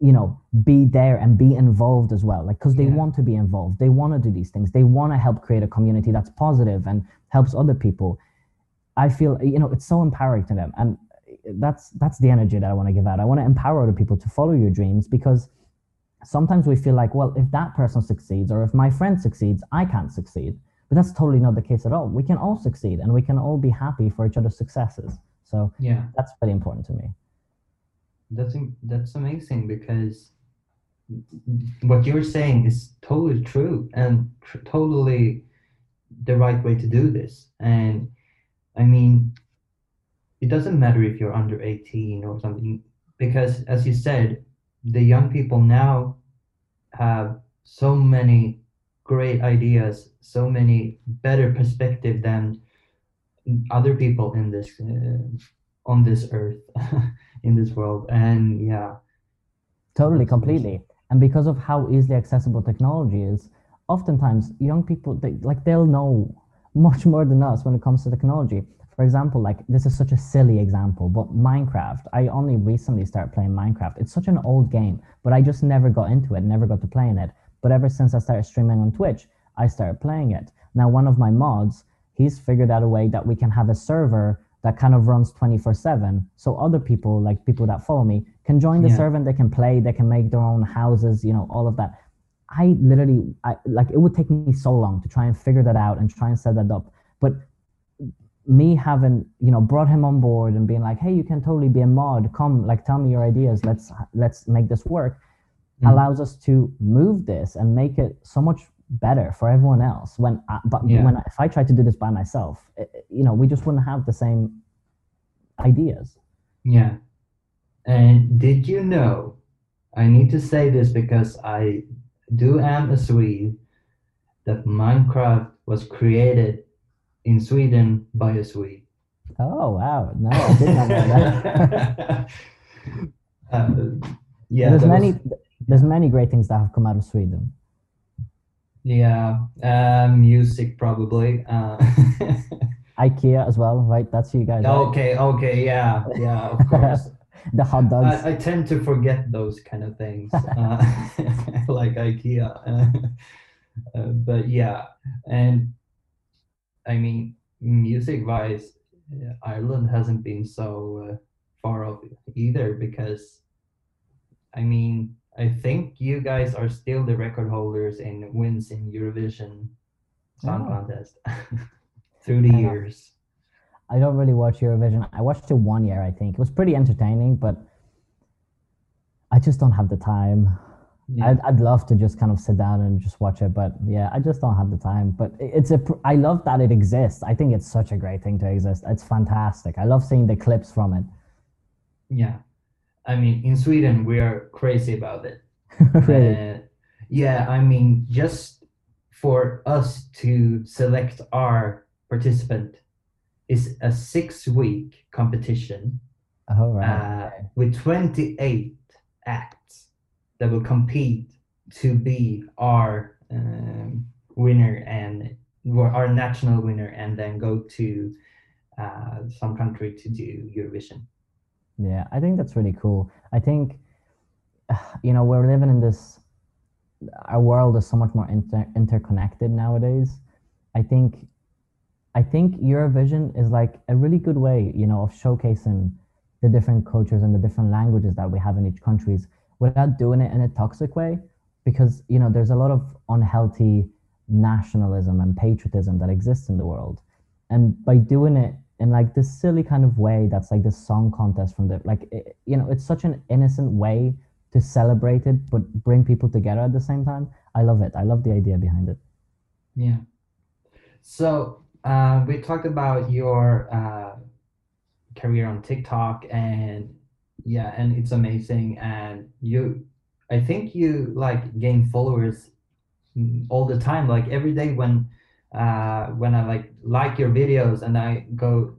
you know, be there and be involved as well. Like, because they yeah. want to be involved. They want to do these things. They want to help create a community that's positive and helps other people. I feel, you know, it's so empowering to them. And that's that's the energy that I want to give out. I want to empower other people to follow your dreams because sometimes we feel like, well, if that person succeeds or if my friend succeeds, I can't succeed. But that's totally not the case at all. We can all succeed and we can all be happy for each other's successes. So yeah that's very important to me. that's that's amazing because what you're saying is totally true and tr- totally the right way to do this and i mean it doesn't matter if you're under 18 or something because as you said the young people now have so many great ideas so many better perspective than other people in this uh, on this earth in this world and yeah Totally, completely. And because of how easily accessible technology is, oftentimes young people they like they'll know much more than us when it comes to technology. For example, like this is such a silly example, but Minecraft. I only recently started playing Minecraft. It's such an old game, but I just never got into it, never got to play in it. But ever since I started streaming on Twitch, I started playing it. Now one of my mods, he's figured out a way that we can have a server that kind of runs 24/7 so other people like people that follow me can join the Yeah. server and they can play they can make their own houses you know all of that i literally i like it would take me so long to try and figure that out and try and set that up but me having you know brought him on board and being like hey you can totally be a mod come like tell me your ideas let's let's make this work Mhm. allows us to move this and make it so much better for everyone else when I, but Yeah. when I, if i tried to do this by myself it, it- you know we just wouldn't have the same ideas Yeah. And did you know? I need to say this because I do am a Swede. That Minecraft was created in Sweden by a Swede. oh wow no i did not know that uh, yeah. there's many was- there's many great things that have come out of sweden yeah. Uh, music probably. Uh, ikea as well right that's you guys right? okay. Okay. Yeah. Yeah. Of course. the hot dogs I, I tend to forget those kind of things, uh, like IKEA. Uh, but yeah, and I mean, music-wise, uh, Ireland hasn't been so uh, far off either because, I mean, I think you guys are still the record holders in wins in Eurovision Song Oh. Contest through the years. I don't really watch Eurovision. I watched it one year, I think. It was pretty entertaining, but I just don't have the time. Yeah. I'd, I'd love to just kind of sit down and just watch it, but yeah, I just don't have the time. But it's a, I love that it exists. I think it's such a great thing to exist. It's fantastic. I love seeing the clips from it. Yeah. I mean, in Sweden, we are crazy about it. really. Uh, yeah, I mean, just for us to select our participant is a six week competition oh, right. uh, with 28 acts that will compete to be our um, winner and our national winner and then go to uh, some country to do Eurovision. Yeah, I think that's really cool. I think, you know, we're living in this, our world is so much more inter- interconnected nowadays. I think, I think Eurovision is like a really good way, you know, of showcasing the different cultures and the different languages that we have in each countries without doing it in a toxic way. Because, you know, there's a lot of unhealthy nationalism and patriotism that exists in the world. And by doing it in like this silly kind of way that's like this song contest from the like it, you know it's such an innocent way to celebrate it but bring people together at the same time i love it i love the idea behind it Yeah. So uh, we talked about your uh, career on TikTok, and yeah, and it's amazing. And you, I think you like gain followers mm, all the time. Like every day when uh, when I like like your videos, and I go,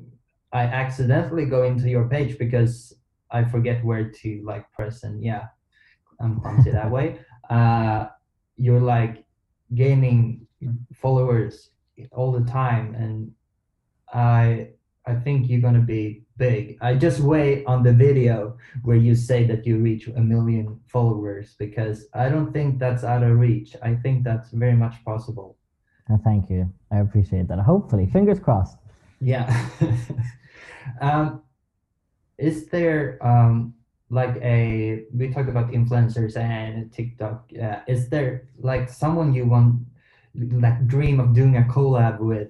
I accidentally go into your page because I forget where to like press, and yeah, I'm clumsy that way. Uh, you're like gaining followers all the time and i i think you're gonna be big. I just wait on the video where you say that you reach a million followers because i don't think that's out of reach. I think that's very much possible. And thank you. I appreciate that. Hopefully. Fingers crossed. Yeah. Um is there um like a we talked about influencers and TikTok. Uh, is there like someone you want like dream of doing a collab with,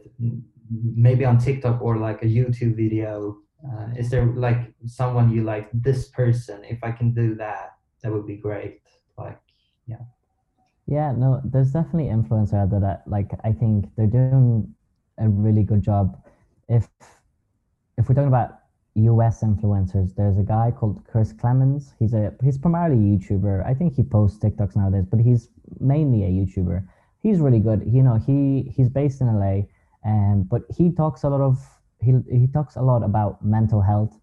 maybe on TikTok or like a YouTube video? Uh, is there like someone you like this person? If I can do that, that would be great. Like yeah, Yeah, no, there's definitely influencers out there that like I think they're doing a really good job. If if we're talking about US influencers, there's a guy called Chris Klemens. He's a he's primarily a YouTuber. I think he posts TikToks nowadays, but he's mainly a YouTuber. He's really good. You know, he he's based in LA, um, but he talks a lot of he he talks a lot about mental health.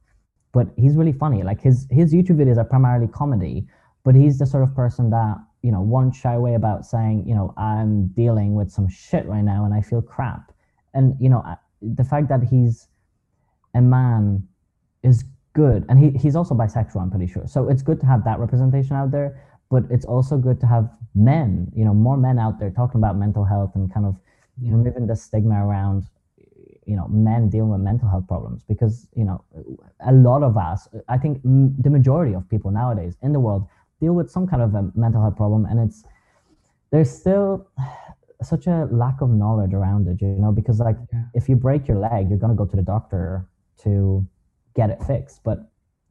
But he's really funny. Like his his YouTube videos are primarily comedy, but he's the sort of person that you know won't shy away about saying, you know, I'm dealing with some shit right now and I feel crap. And you know, the fact that he's a man is good and he, he's also bisexual i'm pretty sure so it's good to have that representation out there but it's also good to have men you know more men out there talking about mental health and kind of Yeah. removing the stigma around you know men dealing with mental health problems because you know a lot of us i think m- the majority of people nowadays in the world deal with some kind of a mental health problem and it's there's still such a lack of knowledge around it you know because like Yeah. if you break your leg you're going to go to the doctor to get it fixed but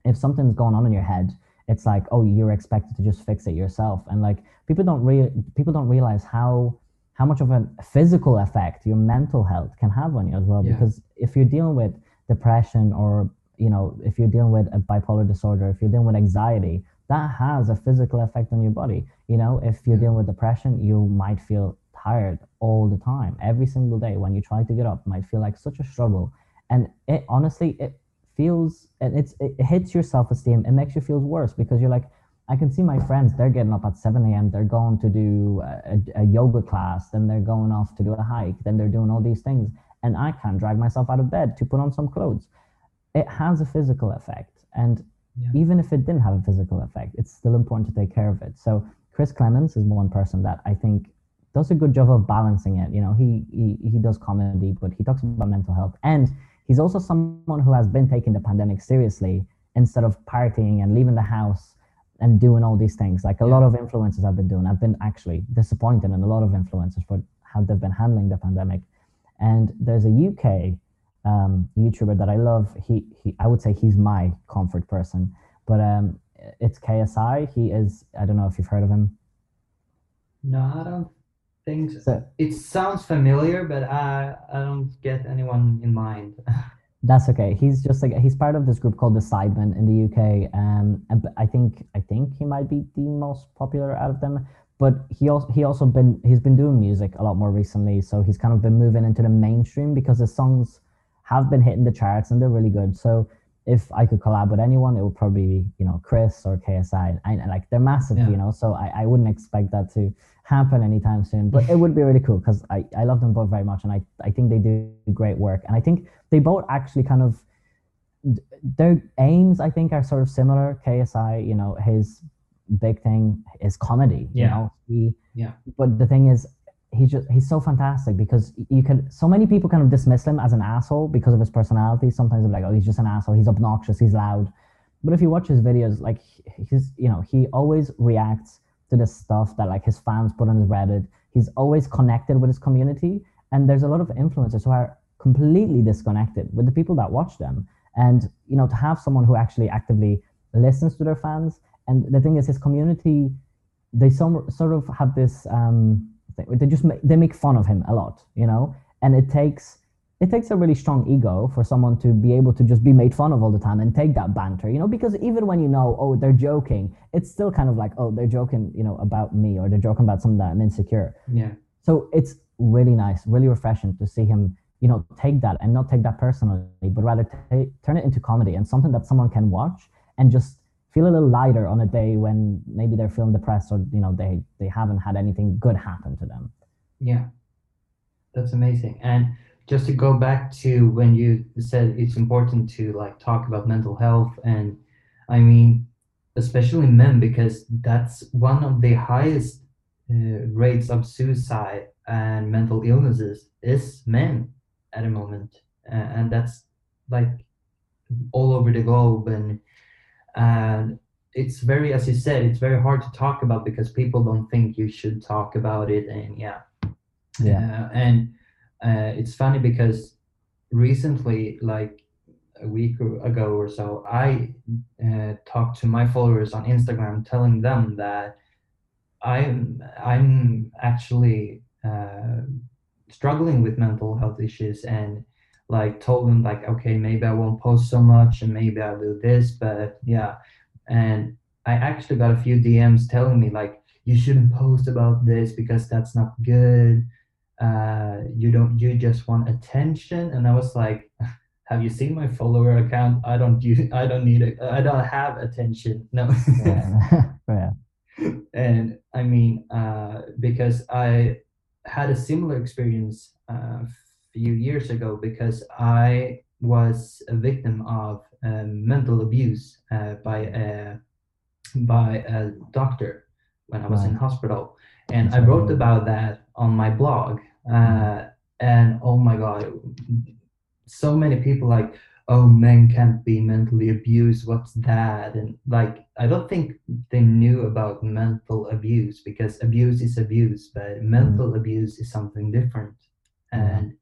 if something's going on in your head it's like oh you're expected to just fix it yourself. And like people don't re- people don't realize how how much of a physical effect your mental health can have on you as well. Yeah. because if you're dealing with depression or you know if you're dealing with a bipolar disorder if you're dealing with anxiety that has a physical effect on your body. You know if you're Yeah. dealing with depression you might feel tired all the time. Every single day when you try to get up might feel like such a struggle. And it honestly it feels and it's it hits your self-esteem. It makes you feel worse because you're like i can see my friends they're getting up at 7 a.m they're going to do a, a yoga class then they're going off to do a hike then they're doing all these things and i can't drag myself out of bed to put on some clothes. It has a physical effect and Yeah. even if it didn't have a physical effect it's still important to take care of it. So chris klemens is one person that i think does a good job of balancing it. You know he he, he does comedy but he talks about mental health and he's also someone who has been taking the pandemic seriously instead of partying and leaving the house and doing all these things like a lot of influencers have been doing i've been actually disappointed in a lot of influencers for how they've been handling the pandemic and there's a uk um, YouTuber that I love. He, he, I would say he's my comfort person, but um, it's KSI. He is. I don't know if you've heard of him. No, I don't think so. It sounds familiar, but I I don't get anyone in mind. that's okay. He's just like he's part of this group called the Sidemen in the UK. Um, I think I think he might be the most popular out of them. But he also he also been he's been doing music a lot more recently. So he's kind of been moving into the mainstream because his songs have been hitting the charts and they're really good. So if I could collab with anyone, it would probably be you know Chris or KSI. I, I like they're massive, Yeah. you know. So I, I wouldn't expect that to happen anytime soon. But it would be really cool because I, I love them both very much and I, I think they do great work. And I think they both actually kind of their aims I think are sort of similar. KSI, you know, his big thing is comedy. You Yeah. know, he Yeah. But the thing is, he's just he's so fantastic because you can so many people kind of dismiss him as an asshole because of his personality. Sometimes they're like, oh, he's just an asshole. He's obnoxious. He's loud. But if you watch his videos, like he's you know he always reacts to the stuff that like his fans put on his Reddit. He's always connected with his community, and there's a lot of influencers who are completely disconnected with the people that watch them. And you know to have someone who actually actively listens to their fans, and the thing is, his community, they some sort of have this um, they just make, they make fun of him a lot, you know, and it takes it takes a really strong ego for someone to be able to just be made fun of all the time and take that banter, you know, because even when you know, oh, they're joking, it's still kind of like, oh, they're joking, you know, about me or they're joking about something that I'm insecure. Yeah. So it's really nice, really refreshing to see him, you know, take that and not take that personally, but rather ta- turn it into comedy and something that someone can watch and just feel a little lighter on a day when maybe they're feeling depressed or you know they they haven't had anything good happen to them. Yeah, that's amazing. And just to go back to when you said it's important to like talk about mental health, and I mean, especially men, because that's one of the highest uh, rates of suicide and mental illnesses is men at the moment, uh, and that's like all over the globe. And and it's very as you said it's very hard to talk about because people don't think you should talk about it and yeah Yeah. uh, and uh, it's funny because recently like a week ago or so i uh, talked to my followers on instagram telling them that i'm i'm actually uh, struggling with mental health issues and like told them like okay maybe i won't post so much and maybe i'll do this but yeah. And i actually got a few dms telling me like you shouldn't post about this because that's not good uh you don't you just want attention? And i was like have you seen my follower account? I don't use i don't need it. I don't have attention. No. Yeah. yeah. and I mean, uh, because I had a similar experience uh, a few years ago because I was a victim of um, mental abuse uh, by a by a doctor when I was in hospital, and That's I wrote very- about that on my blog. Uh, and oh my god, so many people like oh men can't be mentally abused what's that? And like i don't think they knew about mental abuse because abuse is abuse but mental abuse is something different. Yeah. and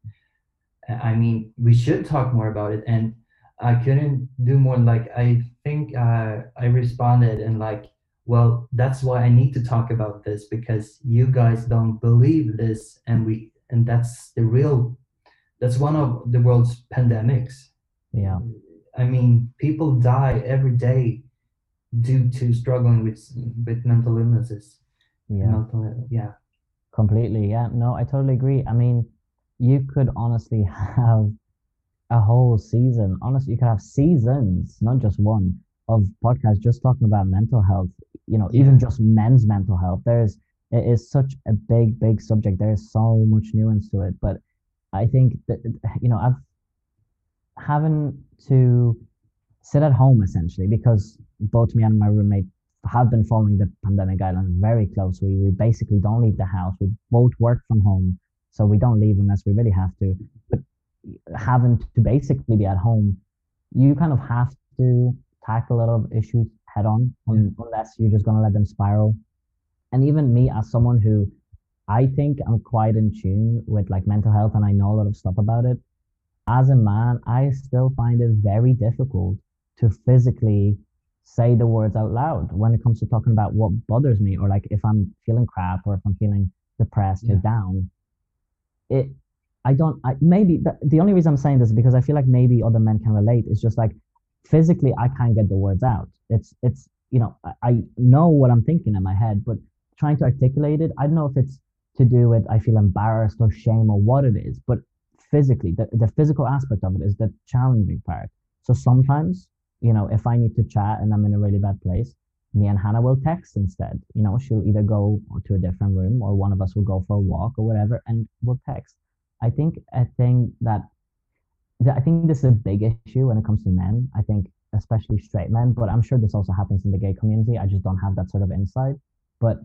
i mean we should talk more about it. And i couldn't do more. Like i think uh, i responded and like well that's why i need to talk about this because you guys don't believe this and we and that's the real that's one of the world's pandemics Yeah. I mean, people die every day due to struggling with with mental illnesses. Yeah. Mental, yeah, Completely. Yeah. No, I totally agree. I mean, you could honestly have a whole season. Honestly, you could have seasons, not just one, of podcasts just talking about mental health. You know, even just men's mental health. There's it is such a big, big subject. There is so much nuance to it. But I think that you know, I've having to sit at home essentially because both me and my roommate have been following the pandemic guidelines very closely. We basically don't leave the house. We both work from home, so we don't leave unless we really have to. But having to basically be at home, you kind of have to tackle a lot of issues head on, un- unless you're just gonna let them spiral. And even me, as someone who I think I'm quite in tune with like mental health, and I know a lot of stuff about it. As a man, I still find it very difficult to physically say the words out loud when it comes to talking about what bothers me or like if I'm feeling crap or if I'm feeling depressed or down. It I don't I maybe the, the only reason I'm saying this is because I feel like maybe other men can relate. It's just like physically I can't get the words out. It's it's you know, I, I know what I'm thinking in my head, but trying to articulate it, I don't know if it's to do with I feel embarrassed or shame or what it is, but physically the, the physical aspect of it is the challenging part. So sometimes you know, if I need to chat and I'm in a really bad place, me and Hannah will text instead. You know, she'll either go to a different room or one of us will go for a walk or whatever and we'll text. I think a thing that, that I think this is a big issue when it comes to men. I think especially straight men, but I'm sure this also happens in the gay community. I just don't have that sort of insight. But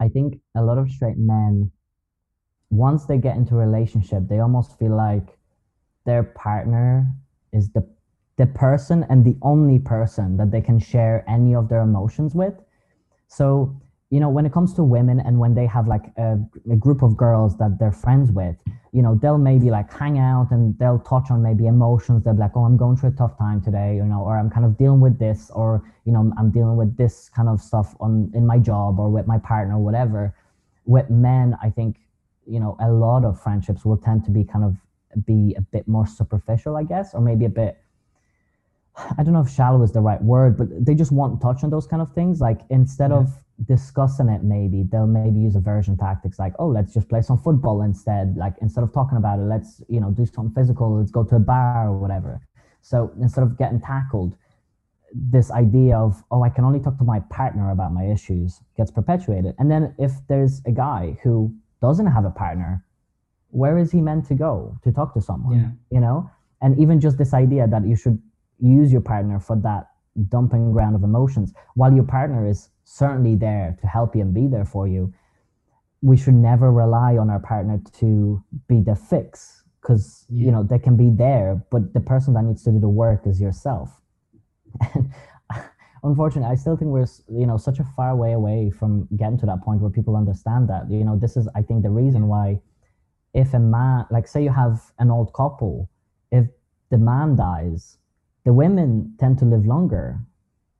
I think a lot of straight men, once they get into a relationship, they almost feel like their partner is the the person and the only person that they can share any of their emotions with. So, you know, when it comes to women and when they have like a, a group of girls that they're friends with, you know, they'll maybe like hang out and they'll touch on maybe emotions. They'll be like, oh, I'm going through a tough time today, you know, or I'm kind of dealing with this, or, you know, I'm dealing with this kind of stuff on in my job or with my partner, whatever. With men, I think, you know, a lot of friendships will tend to be kind of be a bit more superficial, I guess, or maybe a bit I don't know if shallow is the right word, but they just won't touch on those kind of things. Like instead Yeah. of discussing it, maybe they'll maybe use aversion tactics like, oh, let's just play some football instead. Like instead of talking about it, let's, you know, do something physical, let's go to a bar or whatever. So instead of getting tackled, this idea of, oh, I can only talk to my partner about my issues gets perpetuated. And then if there's a guy who doesn't have a partner, where is he meant to go to talk to someone? yeah, you know and even just this idea that you should use your partner for that dumping ground of emotions. While your partner is certainly there to help you and be there for you we should never rely on our partner to be the fix because you know they can be there but the person that needs to do the work is yourself. And unfortunately, I still think we're you know such a far way away from getting to that point where people understand that. You know, this is I think the reason why, if a man, like say you have an old couple, if the man dies, the women tend to live longer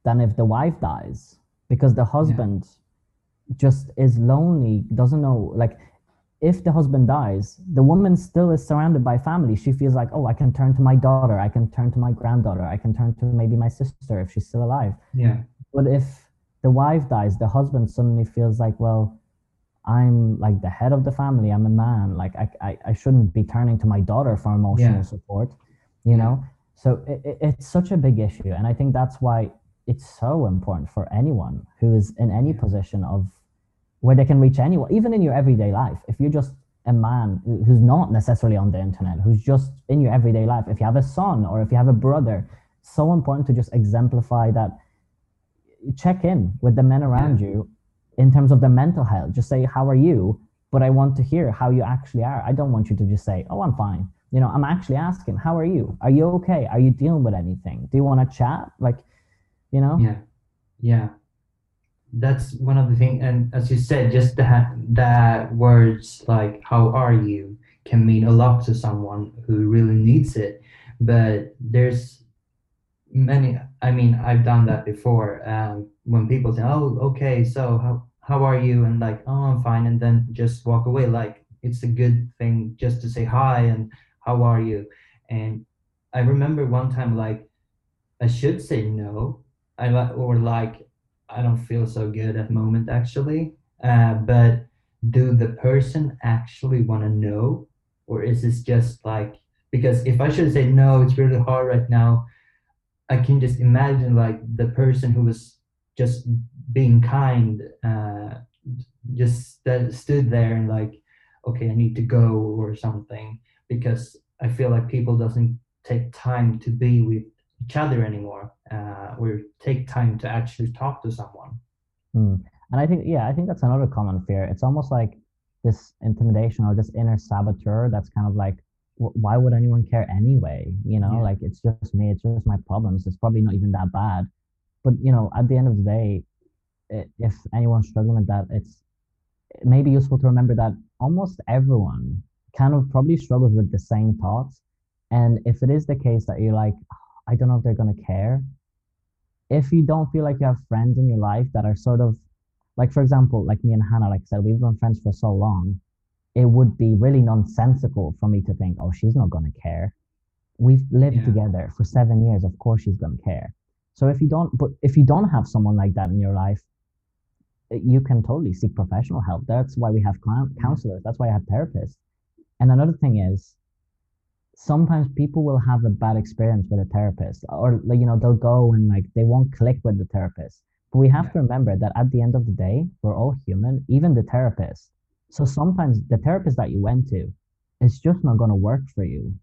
than if the wife dies because the husband just is lonely, doesn't know like if the husband dies, the woman still is surrounded by family. She feels like, oh, I can turn to my daughter, I can turn to my granddaughter, I can turn to maybe my sister if she's still alive. Yeah. But if the wife dies, the husband suddenly feels like, well, I'm like the head of the family. I'm a man. Like I, I, I shouldn't be turning to my daughter for emotional Yeah. support, you know? So it, it, it's such a big issue. And I think that's why it's so important for anyone who is in any position of where they can reach anyone, even in your everyday life. If you're just a man who's not necessarily on the internet, who's just in your everyday life, if you have a son or if you have a brother, so important to just exemplify that check in with the men around you in terms of their mental health. Just say, How are you? But I want to hear how you actually are. I don't want you to just say, Oh, I'm fine. You know, I'm actually asking, How are you? Are you okay? Are you dealing with anything? Do you want to chat? Like, you know? Yeah. Yeah. That's one of the things, and as you said, just that that words like "How are you?" can mean a lot to someone who really needs it. But there's many. I mean, I've done that before. Um, when people say, "Oh, okay, so how how are you?" and like, "Oh, I'm fine," and then just walk away. Like it's a good thing just to say hi and how are you. And I remember one time, like I should say no, I or like I don't feel so good at the moment actually. Uh, but do the person actually want to know, or is this just like because if I should say no, it's really hard right now. I can just imagine like the person who was just being kind, uh, just st- stood there and like, okay, I need to go or something because I feel like people doesn't take time to be with each other anymore uh, or take time to actually talk to someone. Mm. And I think, yeah, I think that's another common fear. It's almost like this intimidation or this inner saboteur that's kind of like, "Wh- why would anyone care anyway? You know, Yeah. like it's just me, it's just my problems. It's probably not even that bad. But, you know, at the end of the day, i- if anyone's struggling with that, it's it may be useful to remember that almost everyone kind of probably struggles with the same thoughts. And if it is the case that you're like, I don't know if they're going to care, if you don't feel like you have friends in your life that are sort of like for example like me and hannah like i said we've been friends for so long it would be really nonsensical for me to think oh she's not going to care. We've lived Yeah. together for seven years of course she's going to care. So if you don't but if you don't have someone like that in your life eh, you can totally seek professional help. That's why we have counselors. That's why i have therapists and another thing is sometimes people will have a bad experience with a therapist or like you know they'll go and like they won't click with the therapist. But we have Yeah. to remember that at the end of the day we're all human even the therapist. So sometimes the therapist that you went to is just not going to work for you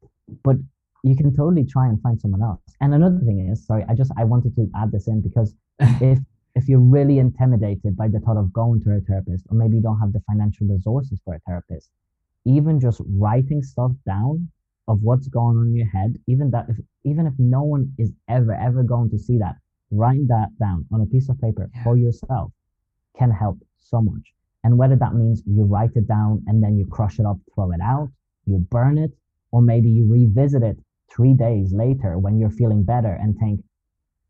but you can totally try and find someone else. And another thing is sorry i just i wanted to add this in because if if you're really intimidated by the thought of going to a therapist or maybe you don't have the financial resources for a therapist even just writing stuff down of what's going on in your head even that if even if no one is ever ever going to see that writing that down on a piece of paper Yeah. for yourself can help so much. And whether that means you write it down and then you crush it up throw it out you burn it or maybe you revisit it three days later when you're feeling better and think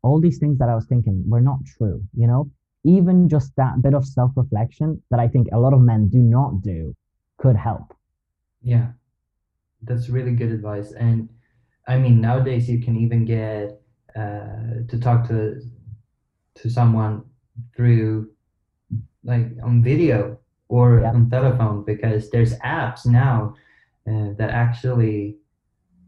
all these things that i was thinking were not true you know? Even just that bit of self-reflection that i think a lot of men do not do could help Yeah, that's really good advice. And I mean, nowadays you can even get uh, to talk to to someone through like on video or Yeah. on telephone because there's apps now uh, that actually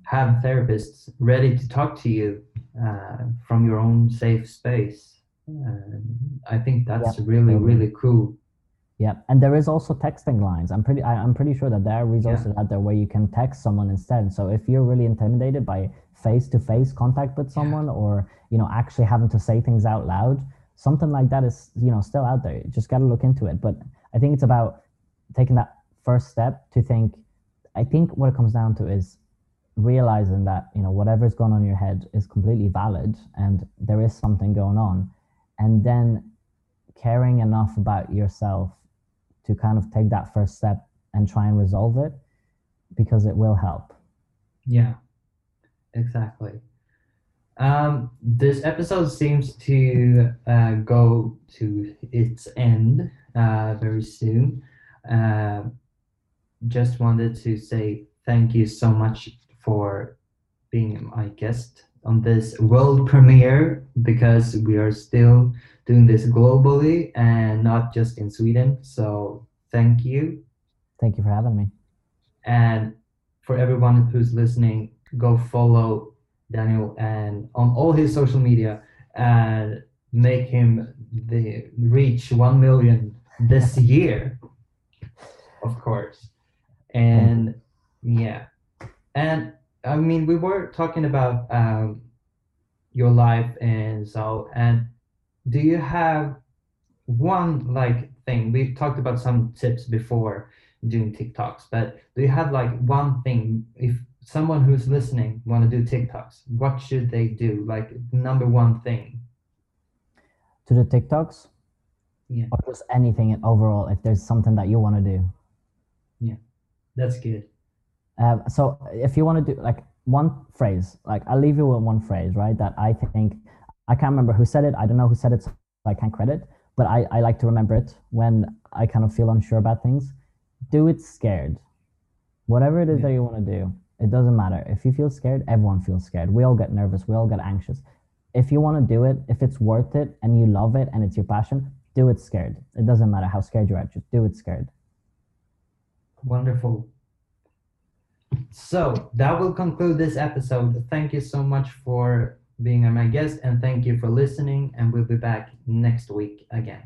have therapists ready to talk to you uh, from your own safe space. Uh, I think that's really, really cool. Yeah, and there is also texting lines. I'm pretty I, I'm pretty sure that there are resources out there where you can text someone instead. So if you're really intimidated by face-to-face contact with someone or, you know, actually having to say things out loud, something like that is, you know, still out there. You just got to look into it. But I think it's about taking that first step to think I think what it comes down to is realizing that, you know, whatever's going on in your head is completely valid and there is something going on and then caring enough about yourself to kind of take that first step and try and resolve it because it will help. Yeah, exactly. Um, this episode seems to uh, go to its end uh, very soon. Uh, just wanted to say thank you so much for being my guest on this world premiere because we are still doing this globally and not just in Sweden. So thank you. Thank you for having me. And for everyone who's listening, go follow Daniel and on all his social media and make him the reach 1 million this year of course and yeah and i mean we were talking about um, your life and so and do you have one like thing we've talked about some tips before doing tiktoks but do you have like one thing if someone who's listening want to do tiktoks what should they do like number one thing To the TikToks? Yeah. Or just anything in overall if there's something that you want to do. Yeah. That's good Um, so if you want to do like one phrase, like I'll leave you with one phrase, right? That I think I can't remember who said it. I don't know who said it, so I can't credit. But I, I like to remember it when I kind of feel unsure about things. Do it scared. Whatever it is Yeah. that you want to do, it doesn't matter. If you feel scared, everyone feels scared. We all get nervous. We all get anxious. If you want to do it, if it's worth it and you love it and it's your passion, do it scared. It doesn't matter how scared you are. Just do it scared. wonderful so that will conclude this episode thank you so much for being my guest and thank you for listening and we'll be back next week again